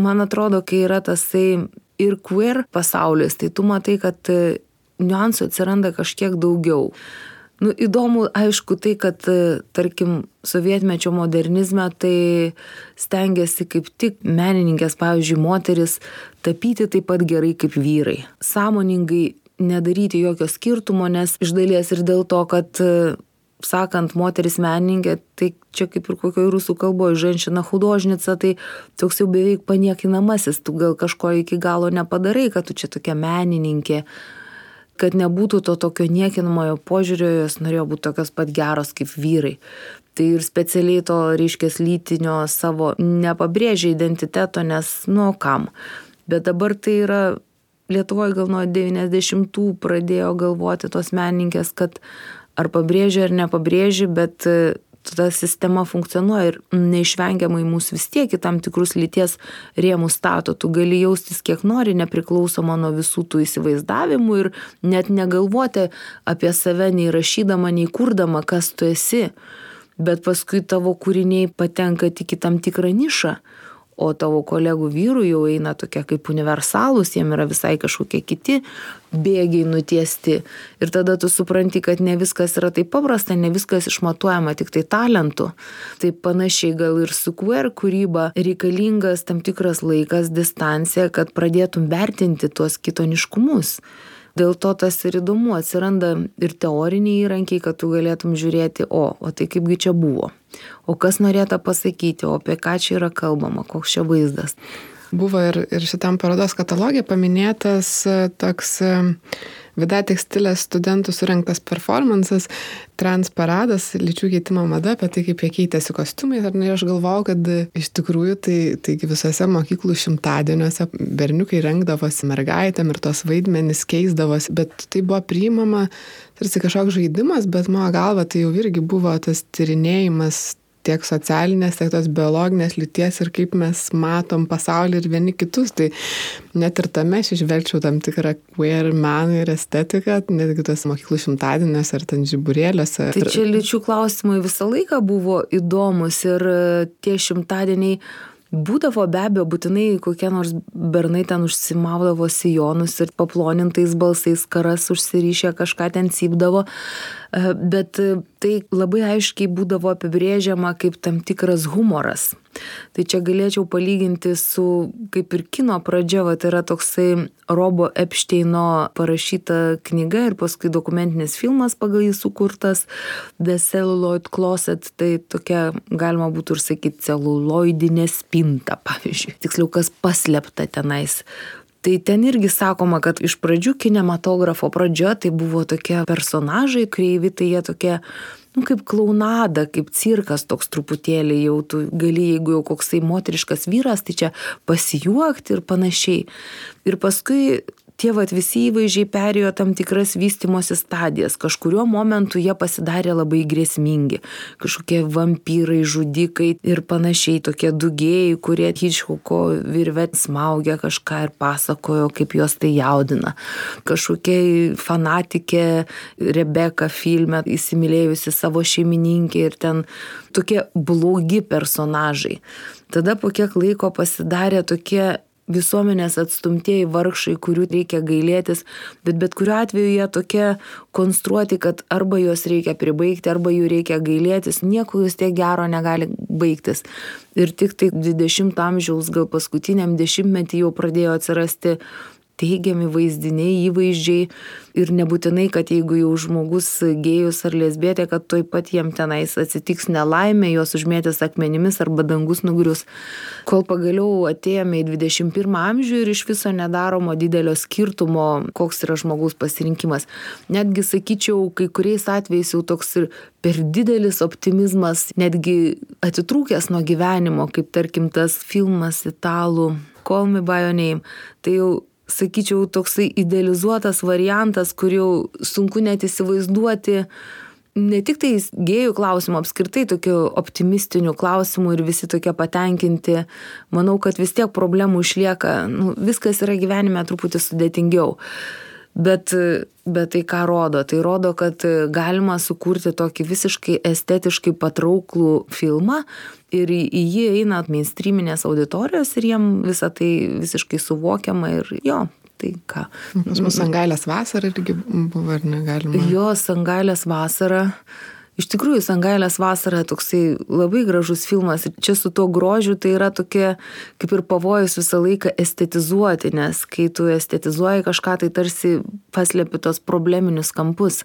man atrodo, kai yra tasai ir queer pasaulis, tai tu matai, kad e, niuansų atsiranda kažkiek daugiau. Nu, įdomu, aišku, tai, kad, e, tarkim, sovietmečio modernizme tai stengiasi kaip tik menininkės, pavyzdžiui, moteris tapyti taip pat gerai kaip vyrai. Sąmoningai nedaryti jokio skirtumo, nes iš dalies ir dėl to, kad sakant moteris menininkė, tai čia kaip ir kokioje rusų kalboje ženšina hudožnica, tai toks jau beveik paniekinamasis, tu gal kažko iki galo nepadarai, kad tu čia tokia menininkė, kad nebūtų to tokio niekinamojo požiūrio, jos norėjo būti tokios pat geros kaip vyrai. Tai ir specialiai to, reiškia, lytinio savo nepabrėžia identiteto, nes, nu, kam. Bet dabar tai yra Lietuvoje gal nuo 90-ų pradėjo galvoti tos menininkės, kad ar pabrėžia ar nepabrėžia, bet e, ta sistema funkcionuoja ir neišvengiamai mus vis tiek į tam tikrus lyties rėmus stato. Tu gali jaustis kiek nori, nepriklausoma nuo visų tų įsivaizdavimų ir net negalvoti apie save nei rašydama, nei kurdama, kas tu esi. Bet paskui tavo kūriniai patenka tik į tam tikrą nišą o tavo kolegų vyrų jau eina tokie kaip universalūs, jiem yra visai kažkokie kiti bėgiai nutiesti. Ir tada tu supranti, kad ne viskas yra taip paprasta, ne viskas išmatuojama tik tai talentu. Tai panašiai gal ir su queer kūryba reikalingas tam tikras laikas, distancija, kad pradėtum vertinti tuos kitoniškumus. Dėl to tas ir įdomu, atsiranda ir teoriniai įrankiai, kad tu galėtum žiūrėti, o, o tai kaipgi čia buvo, o kas norėta pasakyti, o apie ką čia yra kalbama, koks čia vaizdas. Buvo ir, ir šitam parodos katalogė paminėtas e, toks e, Vida tekstilės studentų surinktas performances, transparadas, lyčių keitimo mada, apie tai, kaip jie keitėsi kostiumai. Ir aš galvojau, kad iš tikrųjų tai, taigi visose mokyklų šimtadieniuose berniukai rengdavosi mergaitėm ir tos vaidmenys keisdavosi, bet tai buvo priimama tarsi kažkoks žaidimas, bet mano galva tai jau irgi buvo tas tyrinėjimas tiek socialinės, tiek tos biologinės lyties ir kaip mes matom pasaulį ir vieni kitus. Tai net ir tame aš išvelgčiau tam tikrą queer meną ir estetiką, netgi tos mokyklų šimtadienės ar ten žiburėliuose. Tai čia lyčių klausimai visą laiką buvo įdomus ir tie šimtadieniai būdavo be abejo būtinai kokie nors bernai ten užsimaudavo sijonus ir paplonintais balsais karas užsirišę kažką ten cypdavo E, bet e, tai labai aiškiai būdavo apibrėžiama kaip tam tikras humoras. Tai čia galėčiau palyginti su kaip ir kino pradžia, va, tai yra toksai Robo Epsteino parašyta knyga ir paskui dokumentinis filmas pagal jį sukurtas The Celluloid Closet, tai tokia galima būtų ir sakyti celuloidinė spinta, pavyzdžiui. Tiksliau, kas paslėpta tenais tai ten irgi sakoma kad iš pradžių kinematografo pradžia tai buvo tokie personažai kreivi tai jie tokie nu kaip klounada kaip cirkas toks truputėlį jau tu gali jeigu jau koksai moteriškas vyras tai čia pasijuokti ir panašiai. Ir paskui tie vat visi įvaizdžiai perėjo tam tikras vystymosi stadijas. Kažkuriuo momentu jie pasidarė labai grėsmingi. Kažkokie vampyrai žudikai ir panašiai tokie dugėjai kurie hičkoko virve smaugia kažką ir pasakojo kaip juos tai jaudina. Kažkokia fanatikė rebeka filme įsimylėjusi savo šeimininkę ir ten tokie blogi personažai. Tada po kiek laiko pasidarė tokie visuomenės atstumtieji vargšai, kurių reikia gailėtis, bet bet kuriuo atveju jie tokie konstruoti, kad arba juos reikia pribaigti, arba jų reikia gailėtis, nieko jūs tiek gero negali baigtis. Ir tik tai 20 amžiaus, gal paskutiniam dešimtmetį jau pradėjo atsirasti teigiami vaizdiniai, įvaizdžiai ir nebūtinai, kad jeigu jau žmogus gėjus ar lesbietė, kad toj pat jiem tenais atsitiks nelaimė, juos užmėtės akmenimis arba dangus nugrius, kol pagaliau atėjome į 21 amžių ir iš viso nedaromo didelio skirtumo, koks yra žmogaus pasirinkimas. Netgi sakyčiau, kai kuriais atvejais jau toks ir per didelis optimizmas, netgi atitrūkęs nuo gyvenimo, kaip tarkim tas filmas italų Call Me By Your Name. Tai jau sakyčiau, toksai idealizuotas variantas, kur jau sunku net įsivaizduoti ne tik tai gėjų klausimų, apskritai tokių optimistinių klausimų ir visi tokie patenkinti, manau, kad vis tiek problemų išlieka, nu, viskas yra gyvenime truputį sudėtingiau. Bet, bet tai ką rodo? Tai rodo, kad galima sukurti tokį visiškai estetiškai patrauklų filmą ir į, jį eina mainstreaminės auditorijos ir jiem visą tai visiškai suvokiama ir jo, tai ką. Pas mus Sangalės vasara irgi buvo, ar negalima? Jo, Sangalės vasara. Iš tikrųjų, Sangailės vasara toksai labai gražus filmas ir čia su tuo grožiu tai yra tokia kaip ir pavojus visą laiką estetizuoti, nes kai tu estetizuoji kažką, tai tarsi paslėpi tos probleminius kampus.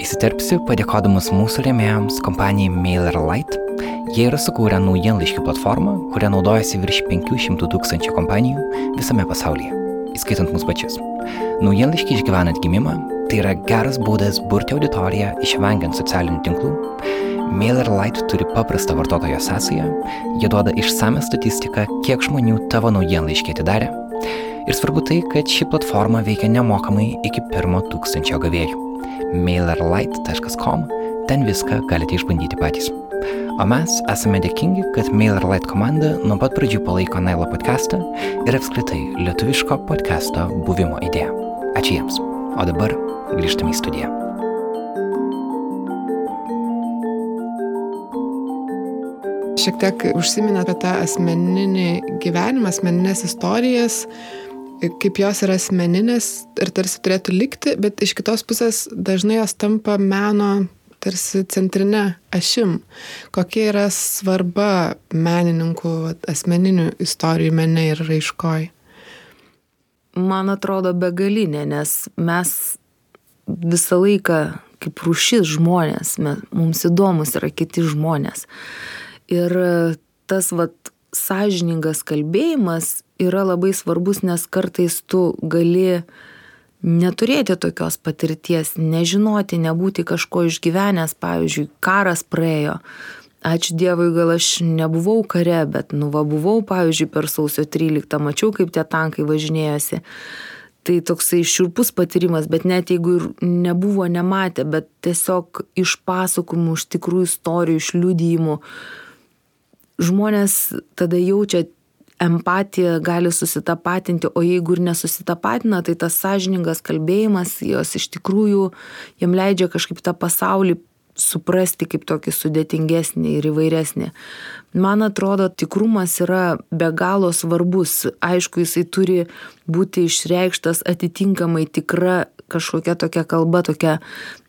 Įsiterpsiu padėkodamas mūsų rėmėjams kompanijai MailerLite. Jie yra sukūrę naujienlaiškių platformą, kurią naudojasi virš 500 tūkstančių kompanijų visame pasaulyje įskaitant mus pačius. Naujienlaiškiai išgyvena atgimimą, tai yra geras būdas burti auditoriją, išvengiant socialinių tinklų. MailerLite turi paprastą vartotojo sąsają, jie duoda išsame statistiką, kiek žmonių tavo naujienlaiškį atidarė. Ir svarbu tai, kad ši platforma veikia nemokamai iki pirmo tūkstančio gavėjų. mailerlite.com ten viską galite išbandyti patys. O mes esame dėkingi, kad MailerLite komanda nuo pat pradžių palaiko Nailo podcastą ir apskritai lietuviško podcasto buvimo idėją. Ačiū jiems. O dabar grįžtame į studiją. Šiek tiek užsiminė apie tą asmeninį gyvenimą, asmeninės istorijas, kaip jos yra asmeninės ir tarsi turėtų likti, bet iš kitos pusės dažnai jos tampa meno tarsi centrinė ašim. Kokia yra svarba menininkų asmeninių istorijų mene ir raiškoj? Man atrodo begalinė, nes mes visą laiką kaip rušis žmonės, mes, mums įdomus yra kiti žmonės. Ir tas vat sąžiningas kalbėjimas yra labai svarbus, nes kartais tu gali uh, neturėti tokios patirties, nežinoti, nebūti kažko išgyvenęs, pavyzdžiui, karas praėjo. Ačiū Dievui, gal aš nebuvau kare, bet nu va buvau, pavyzdžiui, per sausio 13, mačiau, kaip tie tankai važinėjosi. tai toksai šiurpus patyrimas, bet net jeigu ir nebuvo nematę, bet tiesiog iš pasakojimų, iš tikrų istorijų, iš liudijimų, žmonės tada jaučia empatija gali susitapatinti, o jeigu ir nesusitapatina, tai tas sąžiningas kalbėjimas jos iš tikrųjų jam leidžia kažkaip tą pasaulį suprasti kaip tokį sudėtingesnį ir įvairesnį. Man atrodo, tikrumas yra be galo svarbus. Aišku, jisai turi būti išreikštas atitinkamai tikra kažkokia tokia kalba, tokia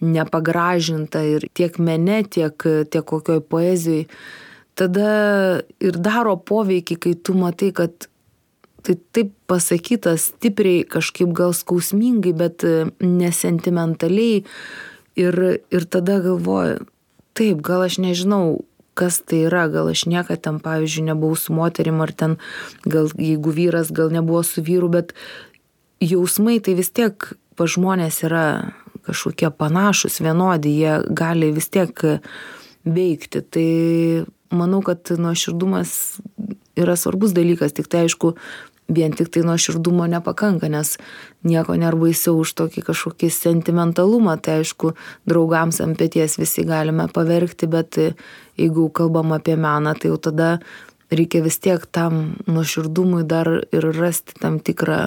nepagražinta ir tiek mene, tiek, tiek kokioj poezijai tada ir daro poveikį, kai tu matai, kad tai taip pasakyta stipriai, kažkaip gal skausmingai, bet e, nesentimentaliai. Ir, ir tada galvoju, taip, gal aš nežinau, kas tai yra, gal aš niekada ten, pavyzdžiui, nebuvau su moterim, ar ten, gal jeigu vyras, gal nebuvo su vyru, bet jausmai tai vis tiek pa žmonės yra kažkokie panašus, vienodi, jie gali vis tiek veikti. Tai manau, kad nuoširdumas yra svarbus dalykas, tik tai aišku, vien tik tai nuoširdumo nepakanka, nes nieko nėra baisiau už tokį kažkokį sentimentalumą, tai aišku, draugams ant pėties visi galime paverkti, bet jeigu kalbam apie meną, tai jau tada reikia vis tiek tam nuoširdumui dar ir rasti tam tikrą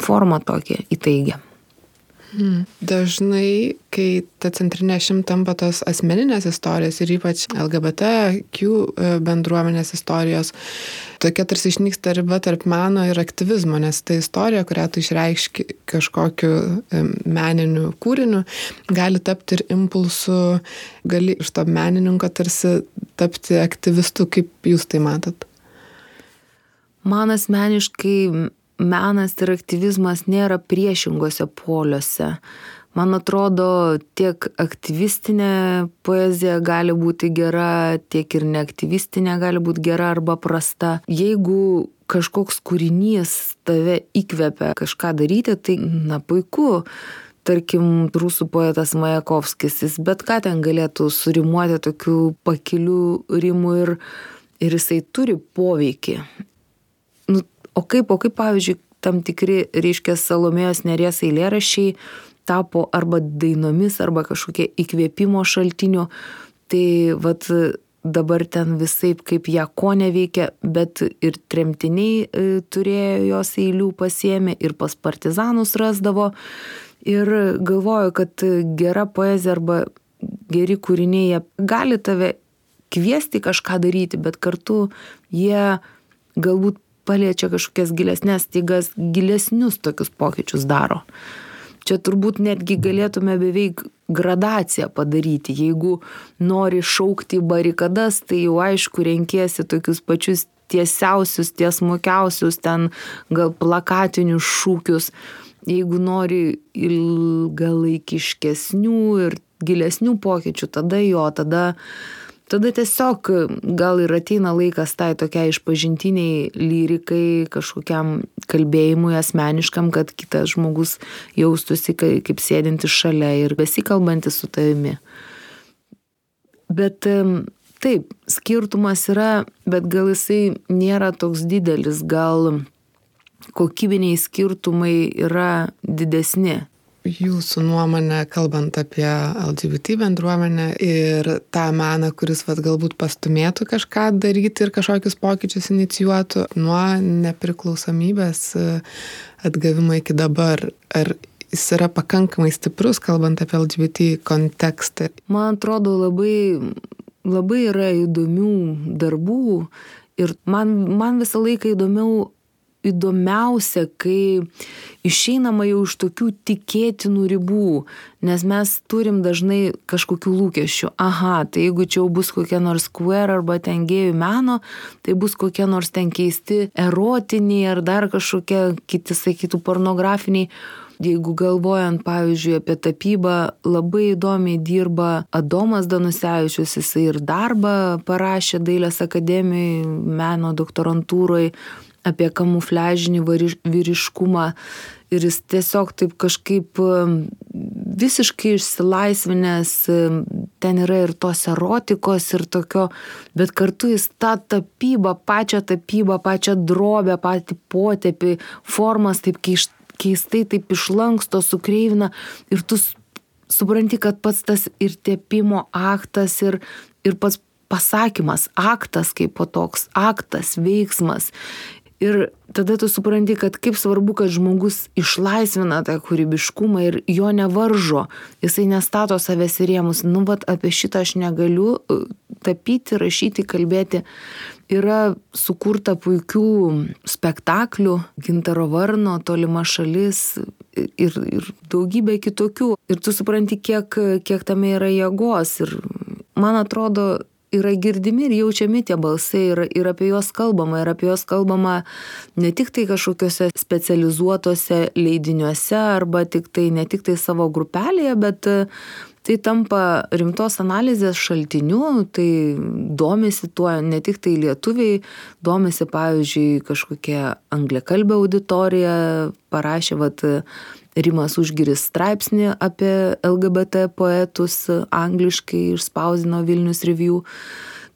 formą tokią įtaigę. Hmm. Dažnai, kai ta centrinė šim tampa tos asmeninės istorijos ir ypač LGBTQ e, bendruomenės istorijos, tokia tarsi išnyksta riba tarp meno ir aktyvizmo, nes ta istorija, kurią tu išreikški kažkokiu e, meniniu kūriniu, gali tapti ir impulsu, gali iš to menininko tarsi tapti aktyvistu, kaip jūs tai matot. Man asmeniškai menas ir aktyvizmas nėra priešingose poliuose. Man atrodo, tiek aktyvistinė poezija gali būti gera, tiek ir neaktyvistinė gali būti gera arba prasta. Jeigu kažkoks kūrinys tave įkvepia kažką daryti, tai na puiku. Tarkim, rusų poetas Majakovskis, jis bet ką ten galėtų surimuoti tokių pakilių rimų ir, ir jisai turi poveikį o kaip, o kaip pavyzdžiui, tam tikri, reiškia, salomėjos nerės eilėrašiai tapo arba dainomis, arba kažkokie įkvėpimo šaltiniu. Tai vad dabar ten visai kaip ją ko neveikia, bet ir tremtiniai e, turėjo jos eilių pasiemė ir pas partizanus rasdavo. Ir galvoju, kad gera poezija arba geri kūriniai gali tave kviesti kažką daryti, bet kartu jie galbūt paliečia kažkokias gilesnės stygas, gilesnius tokius pokyčius daro. Čia turbūt netgi galėtume beveik gradaciją padaryti. Jeigu nori šaukti barikadas, tai jau aišku renkėsi tokius pačius tiesiausius, tiesmukiausius, ten gal plakatinius šūkius. Jeigu nori ilgalaikiškesnių ir gilesnių pokyčių, tada jo, tada tada tiesiog gal ir ateina laikas tai tokiai išpažintiniai lyrikai, kažkokiam kalbėjimui asmeniškam, kad kitas žmogus jaustųsi kaip sėdintis šalia ir besikalbantis su tavimi. Bet taip, skirtumas yra, bet gal jisai nėra toks didelis, gal kokybiniai skirtumai yra didesni jūsų nuomonė, kalbant apie LGBT bendruomenę ir tą meną, kuris vat, galbūt pastumėtų kažką daryti ir kažkokius pokyčius inicijuotų nuo nepriklausomybės e, atgavimo iki dabar. Ar jis yra pakankamai stiprus, kalbant apie LGBT kontekstą? Man atrodo, labai, labai yra įdomių darbų ir man, man visą laiką įdomiau įdomiausia, kai išeinama jau iš tokių tikėtinų ribų, nes mes turim dažnai kažkokių lūkesčių. Aha, tai jeigu čia jau bus kokia nors queer arba ten gėjų meno, tai bus kokie nors ten keisti erotiniai ar dar kažkokie kiti, sakytų, pornografiniai. Jeigu galvojant, pavyzdžiui, apie tapybą, labai įdomiai dirba Adomas Danusevičius, jisai ir darbą parašė Dailės akademijoje, meno doktorantūroje, apie kamufliažinį vyriškumą ir jis tiesiog taip kažkaip visiškai išsilaisvinęs, ten yra ir tos erotikos ir tokio, bet kartu jis tą tapybą, pačią tapybą, pačią drobę, patį potepį, formas taip keistai taip išlanksto, sukreivina ir tu supranti, kad pats tas ir tepimo aktas, ir, ir pats pasakymas, aktas kaip po toks, aktas, veiksmas. Ir tada tu supranti, kad kaip svarbu, kad žmogus išlaisvina tą kūrybiškumą ir jo nevaržo, jisai nestato savęs į rėmus. Nu, vat apie šitą aš negaliu e, tapyti, rašyti, kalbėti. Yra sukurta puikių spektaklių, Gintaro Varno, Tolima šalis ir, ir daugybė kitokių. Ir tu supranti, kiek, kiek tame yra jėgos. Ir man atrodo, yra girdimi ir jaučiami tie balsai ir, ir apie juos kalbama, ir apie juos kalbama ne tik tai kažkokiuose specializuotose leidiniuose arba tik tai ne tik tai savo grupelėje, bet tai tampa rimtos analizės šaltiniu, tai domisi tuo ne tik tai lietuviai, domisi pavyzdžiui kažkokia angliakalbė auditorija, parašė, vad, Rimas Užgiris straipsnį apie LGBT poetus angliškai išspausdino Vilnius Review.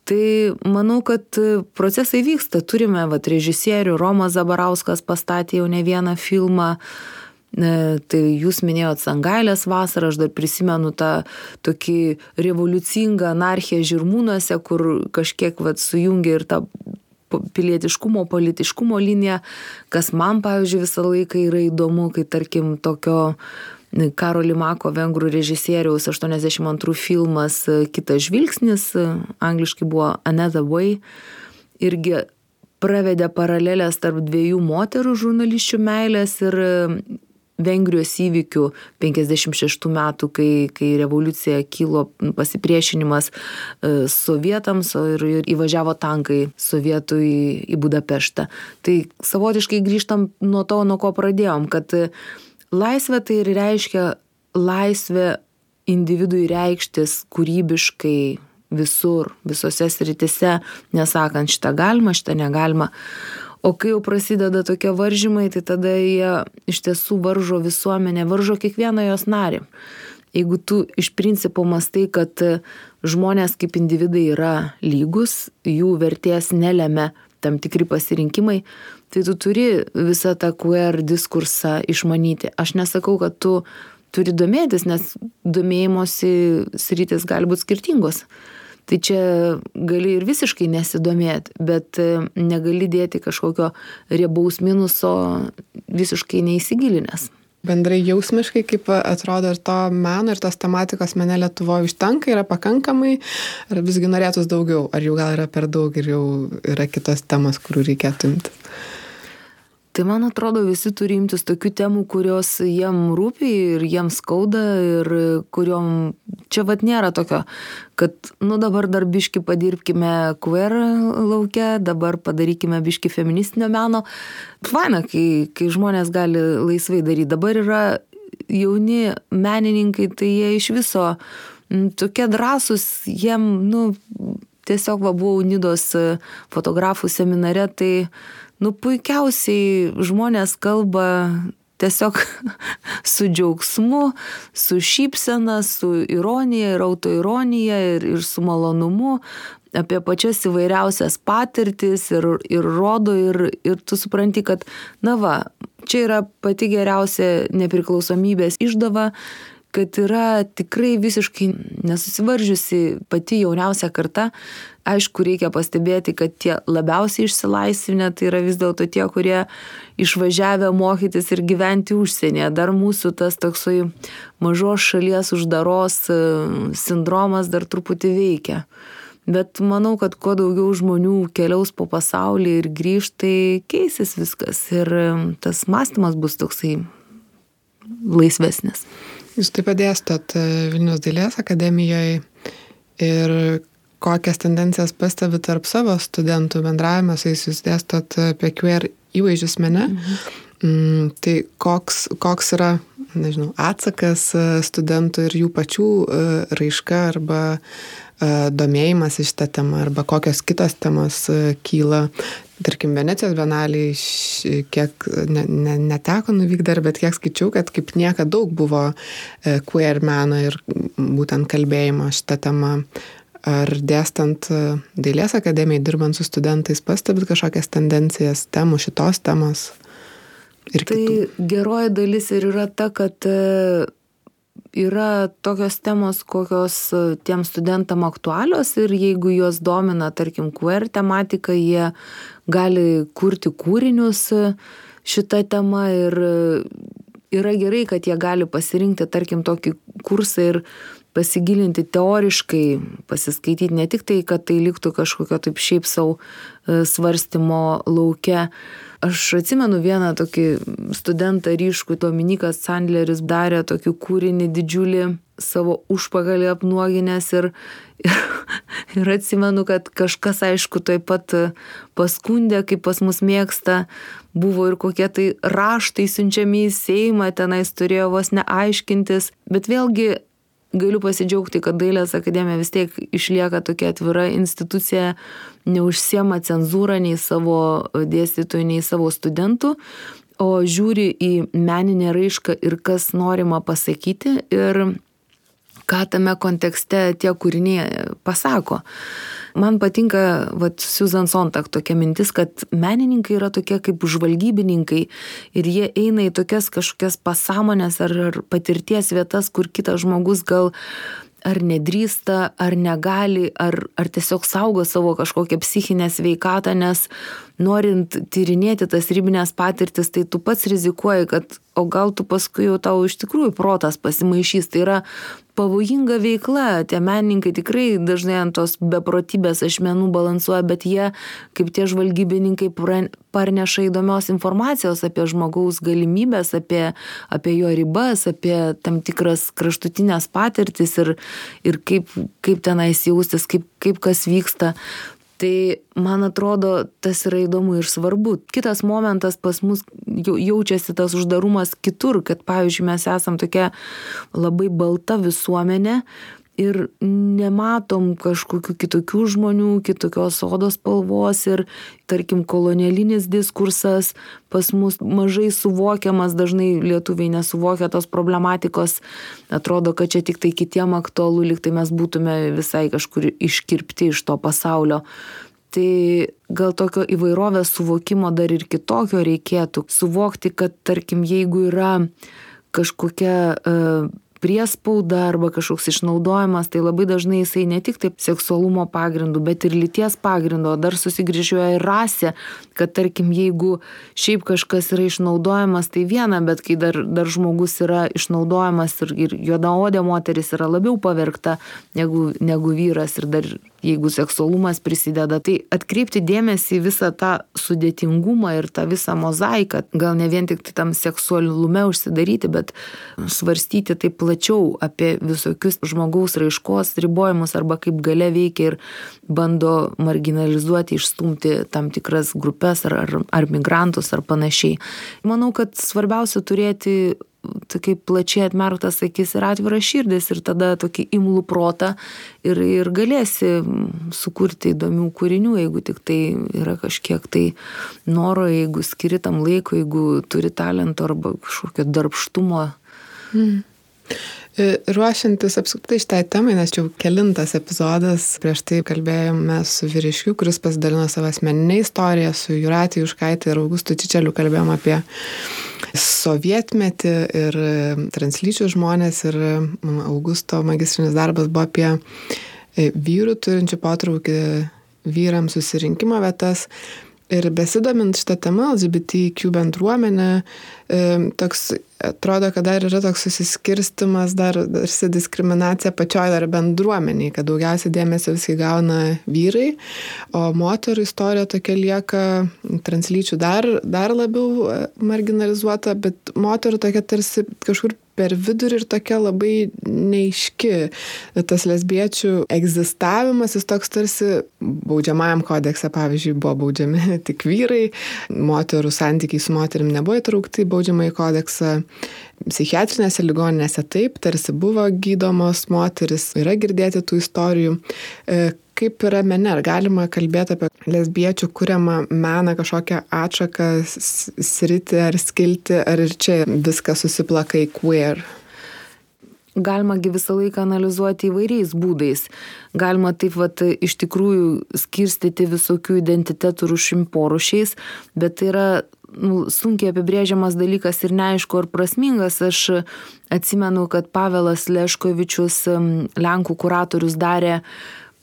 Tai manau, kad procesai vyksta. Turime vat, režisierių, Romas Zabarauskas pastatė jau ne vieną filmą. E, tai jūs minėjot Sangailės vasarą, aš dar prisimenu tą tokį revoliucingą anarchiją žirmūnuose, kur kažkiek vat, sujungia ir tą pilietiškumo, politiškumo liniją, kas man, pavyzdžiui, visą laiką yra įdomu, kai tarkim tokio Karo Limako vengrų režisieriaus 82 filmas Kitas žvilgsnis, angliškai buvo Another Way, irgi pravedė paralelės tarp dviejų moterų žurnališčių meilės ir Vengrijos įvykių 56 metų, kai, kai revoliucija kilo pasipriešinimas e, sovietams ir, ir įvažiavo tankai sovietų į, į Budapeštą. Tai savotiškai grįžtam nuo to, nuo ko pradėjom, kad laisvė tai ir reiškia laisvė individui reikštis kūrybiškai visur, visose sritise, nesakant šitą galima, šitą negalima. O kai jau prasideda tokie varžymai, tai tada jie iš tiesų varžo visuomenę, varžo kiekvieną jos narį. Jeigu tu iš principo mastai, kad žmonės kaip individai yra lygus, jų vertės nelėmė tam tikri pasirinkimai, tai tu turi visą tą queer diskursą išmanyti. Aš nesakau, kad tu turi domėtis, nes domėjimosi sritis gali būti skirtingos tai čia gali ir visiškai nesidomėt bet e, negali dėti kažkokio riebaus minuso visiškai neįsigilinęs bendrai jausmiškai, kaip atrodo ir to meno, ir tos tematikos mene Lietuvoje užtenka, yra pakankamai, ar visgi norėtus daugiau, ar jau gal yra per daug ir jau yra kitos temos, kurių reikėtų imti. Tai man atrodo, visi turi imtis tokių temų, kurios jiem rūpi ir jiem skauda ir kuriuom čia vad nėra tokio, kad, nu dabar dar biški padirbkime queer laukia, dabar padarykime biški feministinio meno. Faina, kai, kai žmonės gali laisvai daryti. Dabar yra jauni menininkai, tai jie iš viso tokie drąsūs, jiem, nu, tiesiog va buvau Nidos fotografų seminare, tai nu puikiausiai žmonės kalba tiesiog su džiaugsmu, su šypsena, su ironija ir autoironija ir, ir su malonumu apie pačias įvairiausias patirtis ir, ir rodo ir, ir tu supranti, kad, na va, čia yra pati geriausia nepriklausomybės išdava, kad yra tikrai visiškai nesusivaržiusi pati jauniausia karta, aišku, reikia pastebėti, kad tie labiausiai išsilaisvinę tai yra vis dėlto tie, kurie išvažiavę mokytis ir gyventi užsienyje. Dar mūsų tas toksai mažos šalies uždaros e, sindromas dar truputį veikia. Bet manau, kad kuo daugiau žmonių keliaus po pasaulį ir grįž, tai keisis viskas ir e, tas mąstymas bus toksai laisvesnis. Jūs taip pat dėstot e, Vilnius dailės akademijoje ir kokias tendencijas pastebi tarp savo studentų bendravime, su jais jūs dėstot apie queer įvaizdžius mene. Mhm. Mm, tai koks, koks yra, nežinau, atsakas e, studentų ir jų pačių e, raiška arba e, domėjimas į šitą temą arba kokios kitos temos kyla. Tarkim, Venecijos benaliai, kiek ne, ne, neteko nuvykti dar, bet kiek skaičiau, kad kaip niekada daug buvo queer meno ir būtent kalbėjimo šitą temą Ar dėstant e, Dailės akademijai, dirbant su studentais, pastebit kažkokias tendencijas temų šitos temos? ir tai kitų. geroji dalis ir yra ta, kad e, yra tokios temos, kokios e, tiem studentam aktualios ir jeigu juos domina, tarkim, queer tematika, jie gali kurti kūrinius e, šitą temą ir yra gerai, kad jie gali pasirinkti, tarkim, tokį kursą ir pasigilinti teoriškai, pasiskaityti ne tik tai, kad tai liktų kažkokio taip šiaip savo svarstymo laukia, Aš atsimenu vieną tokį studentą ryškų, Dominikas Sandleris darė tokį kūrinį didžiulį savo užpagalį apnuoginęs ir, ir, ir atsimenu, kad kažkas aišku taip pat paskundė, kaip pas mus mėgsta, buvo ir kokie tai raštai siunčiami į Seimą, tenais turėjo vos neaiškintis, bet vėlgi galiu pasidžiaugti, kad Dailės akademija vis tiek išlieka tokia atvira institucija, neužsiema cenzūrą nei savo dėstytojų, nei savo studentų, o žiūri į meninę raišką ir kas norima pasakyti. Ir ką tame kontekste tie kūriniai pasako man patinka vat Susan Sontag tokia mintis, kad menininkai yra tokie kaip žvalgybininkai ir jie eina į tokias kažkokias pasąmonės ar, ar patirties vietas, kur kitas žmogus gal ar nedrįsta, ar negali, ar, ar tiesiog saugo savo kažkokią psichinę sveikatą, nes norint tyrinėti tas ribinės patirtis, tai tu pats rizikuoji, kad o gal tu paskui jau tau iš tikrųjų protas pasimaišys. Tai yra pavojinga veikla. Tie menininkai tikrai dažnai ant tos beprotybės ašmenų balansuoja, bet jie, kaip tie žvalgybininkai, parneša įdomios informacijos apie žmogaus galimybės, apie, apie jo ribas, apie tam tikras kraštutinės patirtis ir, ir kaip, kaip tenais jaustis, kaip, kaip kas vyksta tai man atrodo tas yra įdomu ir svarbu. Kitas momentas pas mus jau jaučiasi tas uždarumas kitur kad pavyzdžiui mes esam tokia labai balta visuomenė ir nematom kažkokių kitokių žmonių, kitokios odos spalvos ir, tarkim, kolonialinis diskursas pas mus mažai suvokiamas, dažnai lietuviai nesuvokia tos problematikos, atrodo, kad čia tik tai kitiem aktualu, liktai mes būtume visai kažkur iškirpti iš to pasaulio. Tai gal tokio įvairovės suvokimo dar ir kitokio reikėtų. Suvokti, kad tarkim, jeigu yra kažkokia uh, priespauda arba kažkoks išnaudojimas, tai labai dažnai jisai ne tik taip seksualumo pagrindu, bet ir lyties pagrindu, o dar susigrįžuoja ir rasė, kad tarkim, jeigu šiaip kažkas yra išnaudojamas, tai viena, bet kai dar, dar žmogus yra išnaudojamas ir, ir juodaodė moteris yra labiau pavergta negu, negu vyras ir dar jeigu seksualumas prisideda, tai atkreipti dėmesį į visą tą sudėtingumą ir tą visą mozaiką, gal ne vien tik tai tam seksualume užsidaryti, bet svarstyti taip plačiau apie visokius žmogaus raiškos ribojimus arba kaip gale veikia ir bando marginalizuoti, išstumti tam tikras grupės ar, ar, ar migrantus ar panašiai. Manau, kad svarbiausia turėti tokį plačiai atmerktas akis ir atvirą širdis ir tada tokį imlų protą ir, ir galėsi sukurti įdomių kūrinių, jeigu tik tai yra kažkiek tai noro, jeigu skiri tam laiko, jeigu turi talento arba kažkokio darbštumo. Mm. Ruošiantis apskritai šitai temai, nes čia jau kelintas epizodas, prieš tai kalbėjome su vyriškiu, kuris pasidalino savo asmeninę istoriją, su Juratė Juškaitė ir Augustu Čičeliu kalbėjom apie sovietmetį ir translyčių žmonės ir Augusto magistrinis darbas buvo apie e, vyrų turinčių potraukį vyrams susirinkimo vietas. Ir besidomint šitą temą, LGBTQ bendruomenė, e, toks atrodo, kad dar yra toks susiskirstimas, dar tarsi diskriminacija pačioj dar bendruomeniai, kad daugiausiai dėmesio viskai gauna vyrai, o moterų istorija tokia lieka translyčių dar, dar labiau e, marginalizuota, bet moterų tokia tarsi kažkur per vidurį ir tokia labai neiški. Tas lesbiečių egzistavimas, jis toks tarsi baudžiamajam kodekse, pavyzdžiui, buvo baudžiami tik vyrai, moterų santykiai su moterim nebuvo įtraukti į baudžiamąjį kodeksą, Psichiatrinėse ligoninėse taip, tarsi buvo gydomos moteris, yra girdėti tų istorijų. Kaip yra mene, ar galima kalbėti apie lesbiečių kuriamą meną, kažkokią atšaką, sritį ar skilti, ar ir čia viskas susiplaka į queer? galimagi visą laiką analizuoti įvairiais būdais. Galima taip vat iš tikrųjų skirstyti visokių identitetų rušim porušiais, bet tai yra nu, sunkiai apibrėžiamas dalykas ir neaišku ar prasmingas. Aš atsimenu, kad Pavelas Leškovičius, Lenkų kuratorius, darė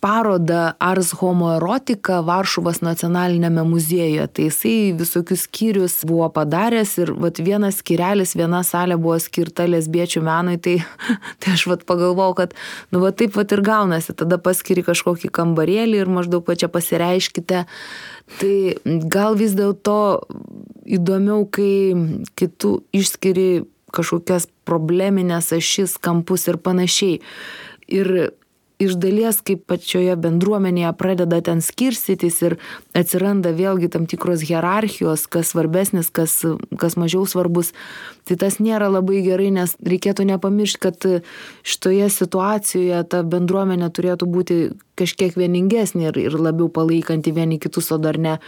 parodą Ars Homo Erotika Varšuvos nacionalinėme muziejuje. Tai jisai visokius skyrius buvo padaręs ir vat, vienas skyrelis, viena salė buvo skirta lesbiečių menui, tai, tai aš vat, pagalvojau, kad nu va taip vat ir gaunasi, tada paskiri kažkokį kambarėlį ir maždaug pačia pasireiškite. Tai gal vis dėlto įdomiau, kai, kai tu išskiri kažkokias probleminės ašis, kampus ir panašiai. Ir iš dalies kaip pačioje bendruomenėje pradeda ten skirstytis ir atsiranda vėlgi tam tikros hierarchijos, kas svarbesnis, kas, kas mažiau svarbus, tai tas nėra labai gerai, nes reikėtų nepamiršti, kad šitoje situacijoje ta bendruomenė turėtų būti kažkiek vieningesnė ir, ir labiau palaikanti vieni kitus, o dar ne,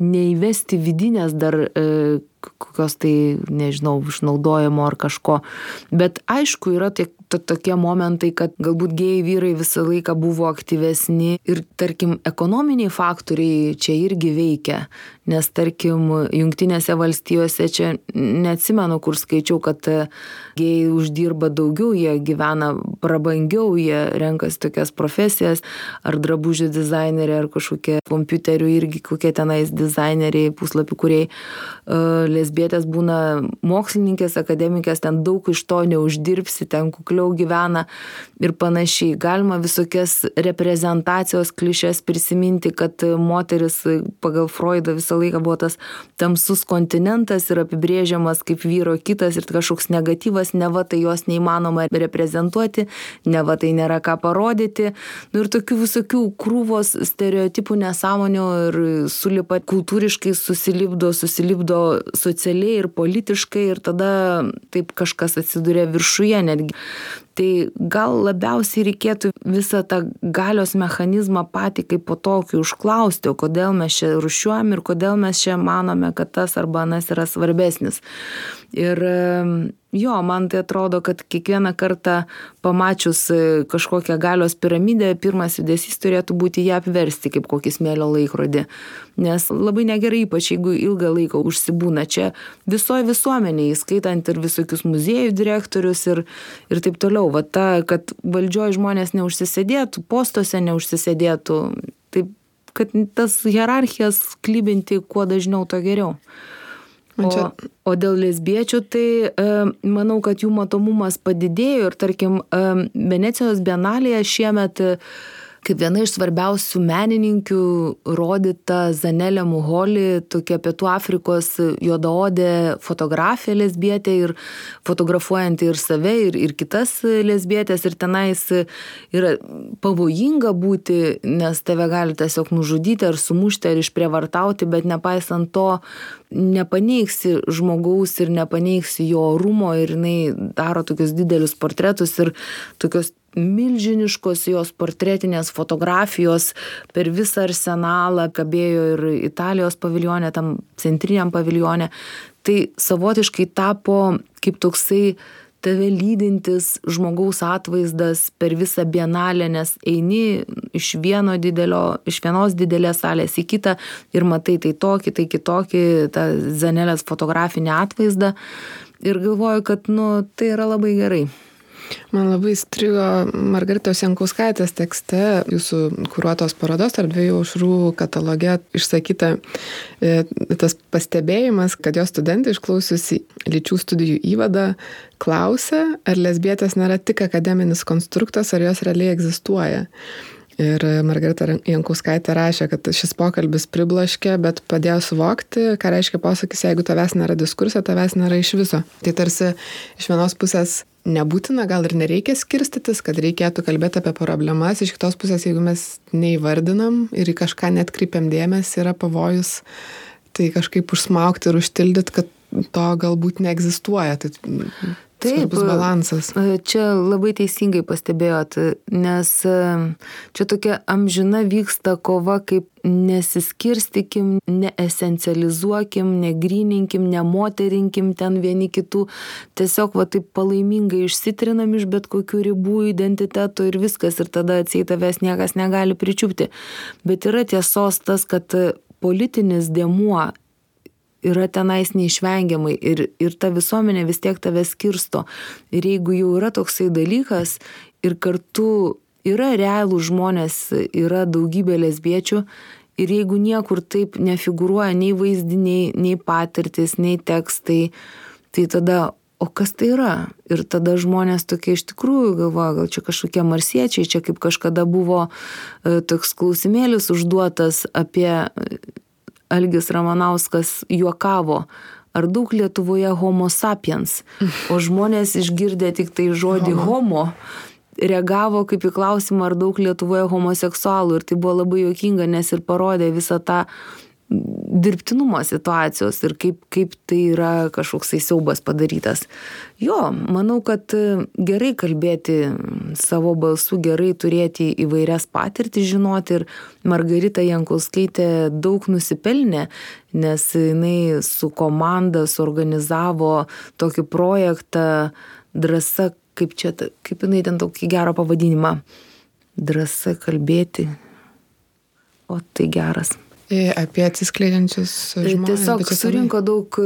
neįvesti vidinės dar e, kokios tai, nežinau, išnaudojimo ar kažko. Bet aišku, yra tiek tokie momentai, kad galbūt gėjai vyrai visą laiką buvo aktyvesni ir, tarkim, ekonominiai faktoriai čia irgi veikia. Nes, tarkim, jungtinėse valstijose čia neatsimenu, kur skaičiau, kad gėjai uždirba daugiau, jie gyvena prabangiau, jie renkasi tokias profesijas, ar drabužių dizaineriai, ar kažkokie kompiuterių irgi kokie tenais dizaineriai, puslapių kuriai lesbietės būna mokslininkės, akademikės, ten daug iš to neuždirbsi, ten kukliau gyvena ir panašiai. Galima visokias reprezentacijos klišės prisiminti, kad moteris pagal Freudą visą laiką buvo tas tamsus kontinentas ir apibrėžiamas kaip vyro kitas ir kažkoks negatyvas, ne va tai jos neįmanoma reprezentuoti, ne va tai nėra ką parodyti. Nu, ir tokių visokių krūvos stereotipų nesąmonių ir sulipa kultūriškai susilipdo, susilipdo socialiai ir politiškai ir tada taip kažkas atsiduria viršuje netgi. Tai gal labiausiai reikėtų visą tą galios mechanizmą patį kaip po tokį užklausti, o kodėl mes čia rušiuojam ir kodėl mes čia manome, kad tas arba anas yra svarbesnis. Ir jo, man tai atrodo, kad kiekvieną kartą pamačius e, kažkokią galios piramidę, pirmas judesys turėtų būti ją apversti kaip kokį smėlio laikrodį. Nes labai negerai, ypač jeigu ilgą laiką užsibūna čia visoje visuomenėje, įskaitant ir visokius muziejų direktorius ir, ir taip toliau. Va ta, kad valdžioje žmonės neužsisėdėtų, postuose neužsisėdėtų. Taip, kad tas hierarchijas klybinti kuo dažniau, to geriau. O, o dėl lesbiečių, tai e, manau, kad jų matomumas padidėjo ir tarkim, e, Venecijos bienalėje šiemet e, kaip viena iš svarbiausių menininkių rodyta Zanelė Muholi, tokia Pietų Afrikos juodaodė fotografė lesbietė ir fotografuojanti ir save, ir, ir kitas lesbietės. Ir tenais yra pavojinga būti, nes tave gali tiesiog nužudyti ar sumušti ar išprievartauti, bet nepaisant to nepaneigsi žmogaus ir nepaneigsi jo orumo ir jinai daro tokius didelius portretus ir tokios milžiniškos jos portretinės fotografijos per visą arsenalą kabėjo ir Italijos paviljone, tam centriniam paviljone. Tai savotiškai tapo kaip toksai tave lydintis žmogaus atvaizdas per visą bienalę, nes eini iš, vieno didelio, iš vienos didelės salės į kitą ir matai tai tokį, tai kitokį, tą Zanelės fotografinį atvaizdą ir galvoju, kad nu, tai yra labai gerai. Man labai strigo Margaritos Jankauskaitės tekste, jūsų kūruotos parodos tarp dviejų aušrų kataloge išsakyta e, tas pastebėjimas, kad jos studentai išklausiusi lyčių studijų įvadą klausia, ar lesbietės nėra tik akademinis konstruktas, ar jos realiai egzistuoja. Ir Margarita Jankauskaitė rašė, kad šis pokalbis priblaškė, bet padėjo suvokti, ką reiškia posakis, jeigu tavęs nėra diskursė, tavęs nėra iš viso. Tai tarsi iš vienos pusės nebūtina, gal ir nereikia skirstytis, kad reikėtų kalbėti apie problemas. Iš kitos pusės, jeigu mes neįvardinam ir į kažką net kreipiam dėmesį, yra pavojus tai kažkaip užsmaukti ir užtildyti, kad to galbūt neegzistuoja. Tai Taip, balansas. Čia labai teisingai pastebėjot, nes čia tokia amžina vyksta kova, kaip nesiskirstikim, neesencializuokim, negryninkim, nemoterinkim ten vieni kitų, tiesiog va taip palaimingai išsitrinam iš bet kokių ribų identiteto ir viskas, ir tada atsiai tavęs niekas negali pričiupti. Bet yra tiesos tas, kad politinis dėmuo yra tenais neišvengiamai ir, ir ta visuomenė vis tiek tave skirsto. Ir jeigu jau yra toksai dalykas ir kartu yra realų žmonės, yra daugybė lesbiečių ir jeigu niekur taip nefigūruoja nei vaizdiniai, nei patirtis, nei tekstai, tai tada, o kas tai yra? Ir tada žmonės tokie iš tikrųjų galvoja, gal čia kažkokie marsiečiai, čia kaip kažkada buvo e, toks klausimėlis užduotas apie Algis Ramanauskas juokavo, ar daug Lietuvoje homo sapiens, o žmonės išgirdę tik tai žodį homo, reagavo kaip į klausimą, ar daug Lietuvoje homoseksualų. Ir tai buvo labai juokinga, nes ir parodė visą tą dirbtinumo situacijos ir kaip, kaip tai yra kažkoksai siaubas padarytas. Jo, manau, kad gerai kalbėti savo balsu, gerai turėti įvairias patirtis žinoti ir Margarita Jankauskaitė daug nusipelnė, nes jinai su komanda suorganizavo tokį projektą drąsa, kaip čia, kaip jinai ten tokį gerą pavadinimą. Drąsa kalbėti. O tai geras. Apie atsiskleidžiančius žmonės. Tiesiog surinko daug,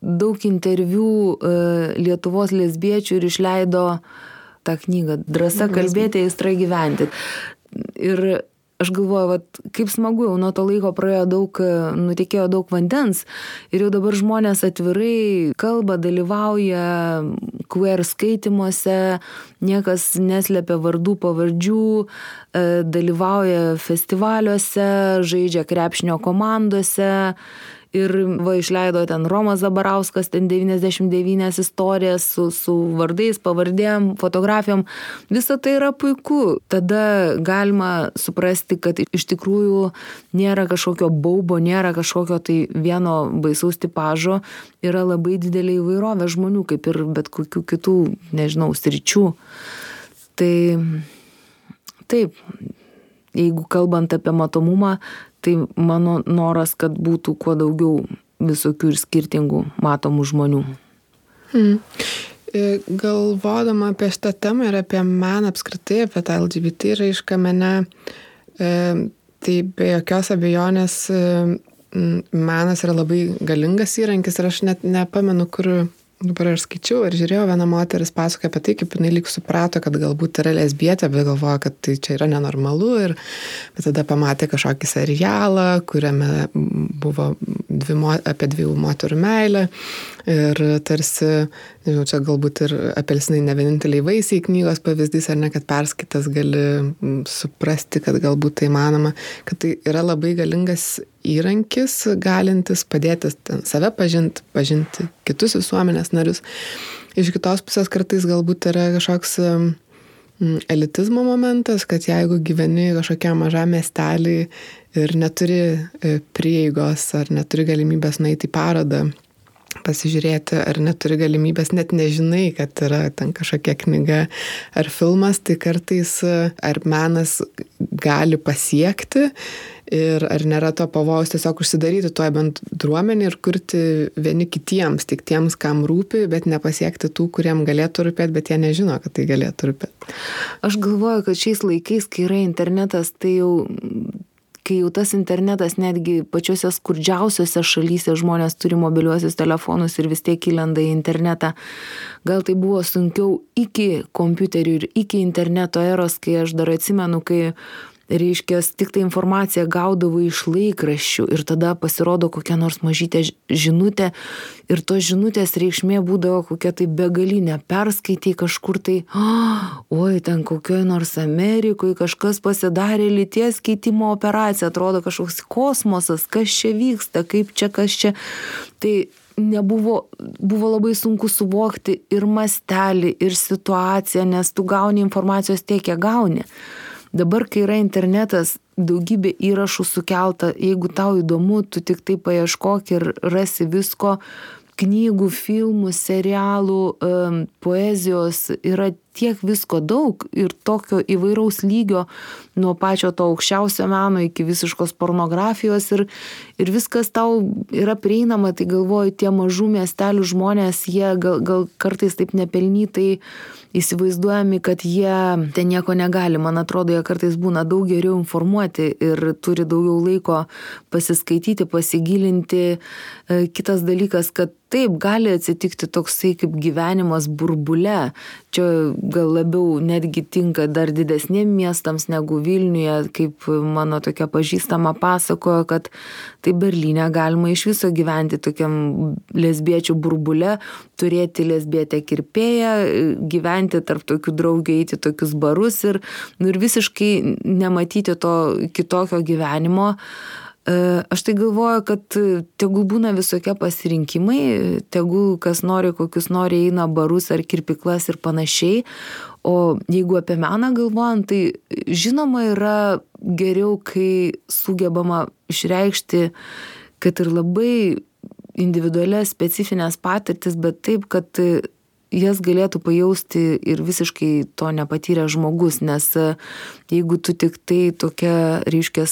daug interviu e, Lietuvos lesbiečių ir išleido tą knygą Drąsa kalbėti, aistra gyventi. Ir aš galvoju, vat, kaip smagu, jau nuo to laiko praėjo daug, nutekėjo daug vandens ir jau dabar žmonės atvirai kalba, dalyvauja queer skaitimuose, niekas neslėpia vardų, pavardžių, e, dalyvauja festivaliuose, žaidžia krepšinio komandose ir va išleido ten Romas Zabarauskas, ten 99 istorijas su, su vardais, pavardėm, fotografijom. Visa tai yra puiku. Tada galima suprasti, kad iš tikrųjų nėra kažkokio baubo, nėra kažkokio tai vieno baisaus tipažo, yra labai didelė įvairovė žmonių, kaip ir bet kokių kitų, nežinau, sričių. Tai taip, jeigu kalbant apie matomumą, tai mano noras, kad būtų kuo daugiau visokių ir skirtingų matomų žmonių. Hmm. Galvodama apie šitą temą ir apie meną apskritai, apie tą LGBT raišką mene, e, tai be jokios abejonės e, menas yra labai galingas įrankis ir aš net nepamenu, kur dabar aš skaičiau ir žiūrėjau, viena moteris pasakoja apie tai, kaip jinai lyg suprato, kad galbūt yra lesbietė, bet galvoja, kad tai čia yra nenormalu. Ir tada pamatė kažkokį serialą, kuriame buvo dvi, apie dviejų moterų meilę. Ir tarsi, nežinau, čia galbūt ir apelsinai ne vieninteliai vaisiai knygos pavyzdys, ar ne, kad perskaitas gali suprasti, kad galbūt tai manoma, kad tai yra labai galingas įrankis, galintis padėti save pažinti, pažinti kitus visuomenės narius. Iš kitos pusės kartais galbūt yra kažkoks elitizmo momentas, kad jeigu gyveni kažkokiam mažam miestelį ir neturi e, prieigos ar neturi galimybės nueiti į parodą pasižiūrėti, ar neturi galimybės, net nežinai, kad yra ten kažkokia knyga ar filmas, tai kartais ar menas gali pasiekti ir ar nėra to pavojaus tiesiog užsidaryti toje bendruomenėje ir kurti vieni kitiems, tik tiems, kam rūpi, bet nepasiekti tų, kuriem galėtų rūpėti, bet jie nežino, kad tai galėtų rūpėti. Aš galvoju, kad šiais laikais, kai yra internetas, tai jau kai jau tas internetas netgi pačiose skurdžiausiose šalyse žmonės turi mobiliuosius telefonus ir vis tiek įlenda į internetą. Gal tai buvo sunkiau iki kompiuterių ir iki interneto eros, kai aš dar atsimenu, kai reiškias tik tai informaciją gaudavau iš laikraščių ir tada pasirodo kokia nors mažytė žinutė ir tos žinutės reikšmė būdavo kokia tai begalinė. Perskaitei kažkur tai oi ten kokioj nors amerikoj kažkas pasidarė lyties keitimo operaciją atrodo kažkoks kosmosas kas čia vyksta kaip čia kas čia. Tai nebuvo buvo labai sunku suvokti ir mastelį ir situaciją nes tu gauni informacijos tiek kiek gauni dabar kai yra internetas daugybė įrašų sukelta. Jeigu tau įdomu tu tiktai paieškok ir rasi visko. Knygų filmų serialų poezijos yra tiek visko daug ir tokio įvairaus lygio, nuo pačio to aukščiausio meno iki visiškos pornografijos ir, ir viskas tau yra prieinama, tai galvoju, tie mažų miestelių žmonės, jie gal, gal kartais taip nepelnytai įsivaizduojami, kad jie ten nieko negali. Man atrodo, jie kartais būna daug geriau informuoti ir turi daugiau laiko pasiskaityti, pasigilinti. E, kitas dalykas, kad taip gali atsitikti toksai kaip gyvenimas burbule. Čia gal labiau netgi tinka dar didesniem miestams negu Vilniuje, kaip mano tokia pažįstama pasakojo, kad tai Berlyne galima iš viso gyventi tokiam lesbiečių burbule, turėti lesbietę kirpėją, gyventi tarp tokių draugų, eiti tokius barus ir, nu, ir visiškai nematyti to kitokio gyvenimo. E, aš tai galvoju, kad tegul būna visokie pasirinkimai, tegul kas nori, kokius nori, eina barus ar kirpiklas ir panašiai. O jeigu apie meną galvojant, tai žinoma yra geriau, kai sugebama išreikšti, kad ir labai individualias, specifines patirtis, bet taip, kad jas galėtų pajausti ir visiškai to nepatyrę žmogus, nes jeigu tu tik tai tokia, reiškia,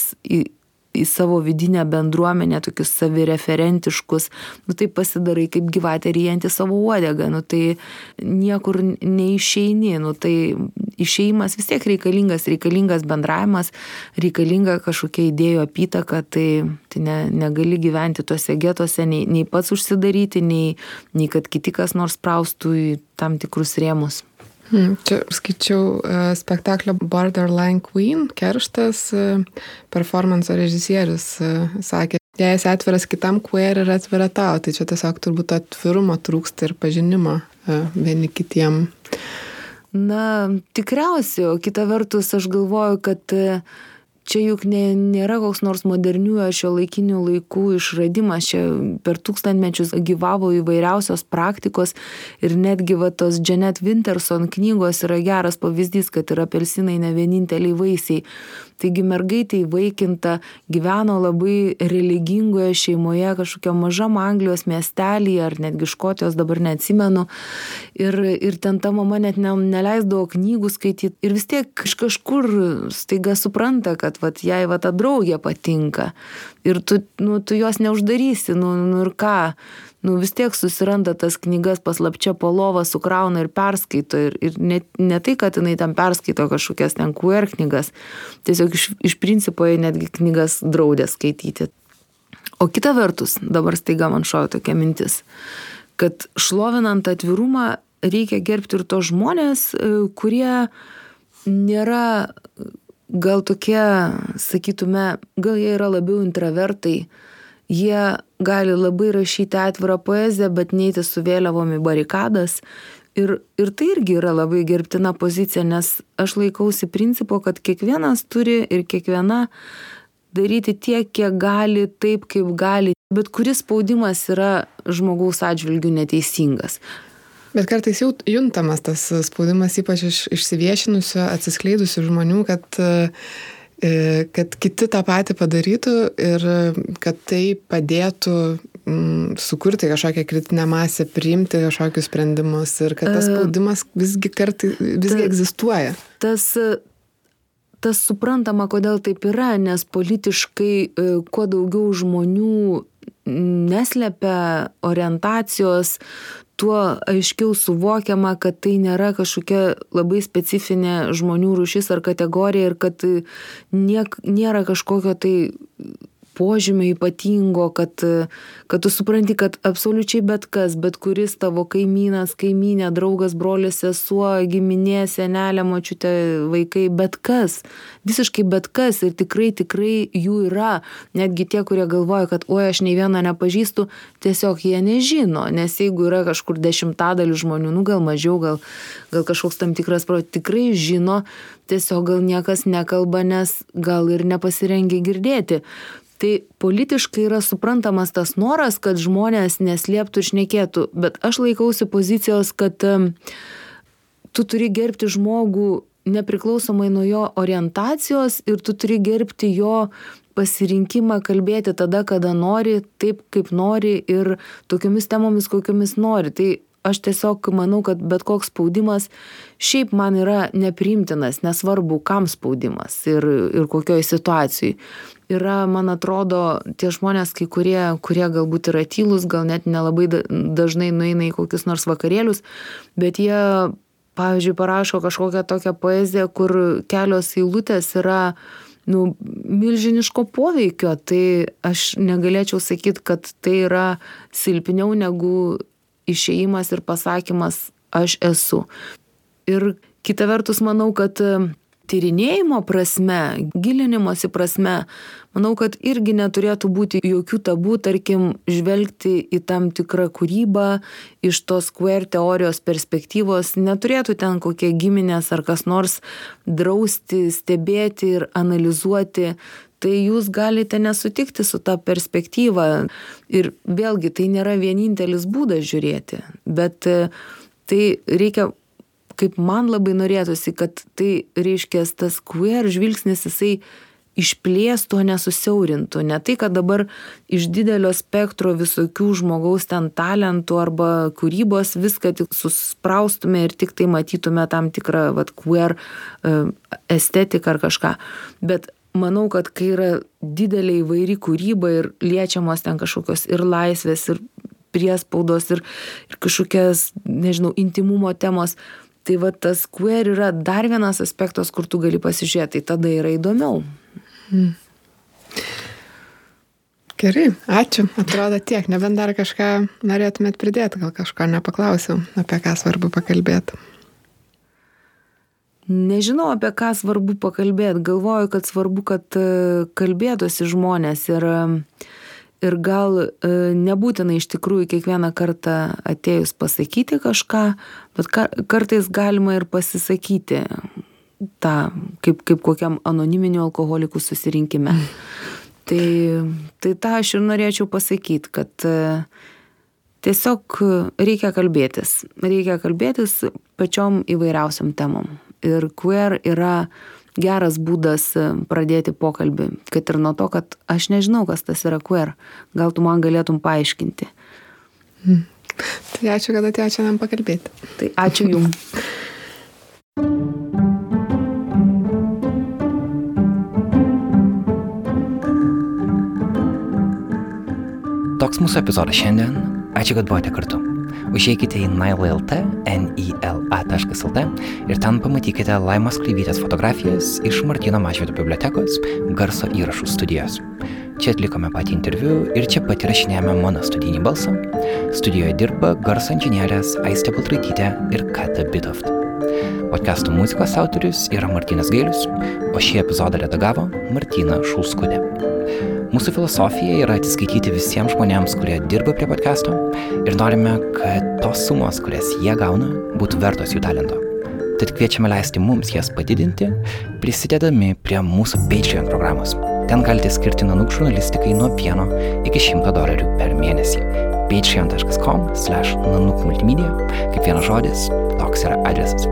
į savo vidinę bendruomenę, tokius savireferentiškus, nu tai pasidarai kaip gyvatė ryjanti savo uodegą, nu tai niekur neišeini, nu tai išeimas vis tiek reikalingas, reikalingas bendravimas, reikalinga kažkokia idėjų apytaka, tai, tai ne, negali gyventi tuose getuose, nei, nei pats užsidaryti, nei, nei kad kiti kas nors praustų į tam tikrus rėmus. Hmm, čia skaičiau uh, spektaklio Borderline Queen, kerštas, uh, performance režisierius uh, sakė, jei esi atviras kitam queer ir atvira tau, tai čia tiesiog turbūt atvirumo trūksta ir pažinimo vieni kitiem. Na, tikriausiai, o kita vertus aš galvoju, kad čia juk ne, nėra koks nors modernių ar šio laikinių laikų išradimas, čia per tūkstantmečius gyvavo įvairiausios praktikos ir netgi va tos Janet Winterson knygos yra geras pavyzdys, kad ir apelsinai ne vieninteliai vaisiai. Taigi mergaitė įvaikinta, gyveno labai religingoje šeimoje, kažkokio mažam Anglijos miestelėje ar netgi Škotijos, dabar neatsimenu. Ir, ir ten ta mama net ne, neleisdavo knygų skaityti. Ir vis tiek iš kažkur staiga supranta, kad vat, jai va ta draugė patinka. Ir tu, nu, tu jos neuždarysi, nu, nu ir ką nu vis tiek susiranda tas knygas paslapčia po lova, sukrauna ir perskaito. Ir, ir ne, ne tai, kad jinai tam perskaito kažkokias ten QR knygas, tiesiog iš, iš principo jie netgi knygas draudė skaityti. O kita vertus, dabar staiga man šojo tokia mintis, kad šlovinant atvirumą reikia gerbti ir tos žmonės, e, kurie nėra gal tokie, sakytume, gal jie yra labiau intravertai, jie gali labai rašyti atvirą poeziją, bet neiti su vėliavom į barikadas. Ir, ir tai irgi yra labai gerbtina pozicija, nes aš laikausi principo, kad kiekvienas turi ir kiekviena daryti tiek, kiek gali, taip, kaip gali, bet kuris spaudimas yra žmogaus atžvilgių neteisingas. Bet kartais jau juntamas tas spaudimas, ypač iš išsiviešinusių, atsiskleidusių žmonių, kad uh, kad kiti tą patį padarytų ir kad tai padėtų mm, sukurti kažkokią kritinę masę, priimti kažkokius sprendimus ir kad tas e, spaudimas visgi kartai visgi ta, egzistuoja. Tas, tas suprantama, kodėl taip yra, nes politiškai e, kuo daugiau žmonių neslepia orientacijos, tuo aiškiau suvokiama, kad tai nėra kažkokia labai specifinė žmonių rušis ar kategorija ir kad niek, nėra kažkokio tai požymio ypatingo, kad, kad tu supranti, kad absoliučiai bet kas, bet kuris tavo kaimynas, kaimynė, draugas, brolis, sesuo, giminė, senelė, močiutė, vaikai, bet kas, visiškai bet kas ir tikrai, tikrai jų yra. Netgi tie, kurie galvoja, kad oi, aš nei vieno nepažįstu, tiesiog jie nežino, nes jeigu yra kažkur dešimtadalių žmonių, nu gal mažiau, gal, gal kažkoks tam tikras, pro, tikrai žino, tiesiog gal niekas nekalba, nes gal ir nepasirengia girdėti tai politiškai yra suprantamas tas noras, kad žmonės neslėptų ir šnekėtų, bet aš laikausi pozicijos, kad tu turi gerbti žmogų nepriklausomai nuo jo orientacijos ir tu turi gerbti jo pasirinkimą kalbėti tada, kada nori, taip kaip nori ir tokiomis temomis, kokiomis nori. Tai aš tiesiog manau, kad bet koks spaudimas šiaip man yra nepriimtinas, nesvarbu, kam spaudimas ir, ir kokioje situacijoje. Yra, man atrodo, tie žmonės, kai kurie, kurie galbūt yra tylus, gal net nelabai dažnai nueina į kokius nors vakarėlius, bet jie, pavyzdžiui, parašo kažkokią tokią poeziją, kur kelios eilutės yra nu, milžiniško poveikio, tai aš negalėčiau sakyti, kad tai yra silpniau negu išėjimas ir pasakymas aš esu. Ir kita vertus manau, kad tyrinėjimo prasme, gilinimosi prasme, manau, kad irgi neturėtų būti jokių tabų, tarkim, žvelgti į tam tikrą kūrybą iš tos queer teorijos perspektyvos, neturėtų ten kokie giminės ar kas nors drausti, stebėti ir analizuoti tai jūs galite nesutikti su ta perspektyva. Ir vėlgi, tai nėra vienintelis būdas žiūrėti, bet e, tai reikia, kaip man labai norėtųsi, kad tai reiškia tas queer žvilgsnis, jisai išplėstų, o nesusiaurintų. Ne tai, kad dabar iš didelio spektro visokių žmogaus ten talentų arba kūrybos viską tik suspraustume ir tik tai matytume tam tikrą vat, queer uh, estetiką ar kažką. Bet manau kad kai yra didelė įvairi kūryba ir liečiamos ten kažkokios ir laisvės, ir priespaudos, ir, ir kažkokias, nežinau, intimumo temos, tai va tas queer yra dar vienas aspektas, kur tu gali pasižiūrėti, tai tada yra įdomiau. Hmm. Gerai, ačiū. Atrodo tiek, nebent dar kažką norėtumėt pridėti, gal kažko nepaklausiau, apie ką svarbu pakalbėti nežinau apie ką svarbu pakalbėt galvoju kad svarbu kad e, kalbėtųsi žmonės ir ir gal e, nebūtina iš tikrųjų kiekvieną kartą atėjus pasakyti kažką bet kartais galima ir pasisakyti tą kaip kaip kokiam anoniminių alkoholikų susirinkime. Tai tai tą aš ir norėčiau pasakyt kad e, tiesiog reikia kalbėtis. Reikia kalbėtis pačiom įvairiausiom temom. Ir queer yra geras būdas e, pradėti pokalbį, kad ir nuo to, kad aš nežinau, kas tas yra queer. Gal tu man galėtum paaiškinti. Hmm. Tai ačiū, kad atėjo šiandien pakalbėti. Tai ačiū Jums. Toks mūsų epizodas šiandien. Ačiū, kad buvote kartu. Užeikite į nile.lt, nila.lt ir ten pamatykite Laimos Klyvytės fotografijas iš Martino Mažvido bibliotekos garso įrašų studijos. Čia atlikome patį interviu ir čia pat įrašinėjame mano studijinį balsą. Studijoje dirba garso inžinierės Aistė Baltraitytė ir Kata Bitoft. Podcastų muzikos autorius yra Martinas Gailius, o šį epizodą redagavo Martina Šulskudė. Mūsų filosofija yra atsiskaityti visiems žmonėms, kurie dirba prie podcast'o ir norime, kad tos sumos, kurias jie gauna, būtų vertos jų talento. Tad kviečiame leisti mums jas padidinti, prisidedami prie mūsų Patreon programos. Ten galite skirti nanuk žurnalistikai nuo 1 iki 100 dolerių per mėnesį. patreon.com slash nanuk multimedia, kaip vienas žodis, toks yra adresas.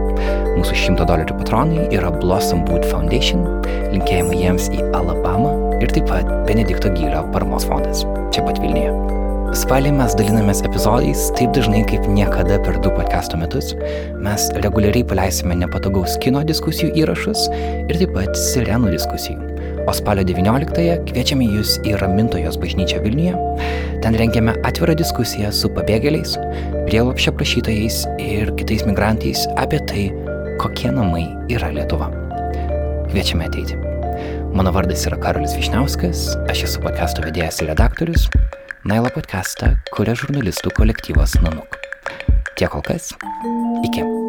Mūsų 100 dolerių patronai yra Blossom Wood Foundation, linkėjimai jiems į Alabamą ir taip pat Benedikto Gylio paramos fondas, čia pat Vilniuje. Spalį mes dalinamės epizodais taip dažnai kaip niekada per du podcast'o metus. Mes reguliariai paleisime nepatogaus kino diskusijų įrašus ir taip pat sirenų diskusijų. O spalio 19-ąją kviečiame jūs į Ramintojos bažnyčią Vilniuje. Ten rengiame atvirą diskusiją su pabėgėliais, prieglopščio prašytojais ir kitais migrantais apie tai, kokie namai yra Lietuva. Kviečiame ateiti. Mano vardas yra Karolis Višniauskas, aš esu podcast'o vedėjas ir redaktorius. Naila podcast'ą kuria žurnalistų kolektyvas Nanuk. Tiek kol kas. Iki.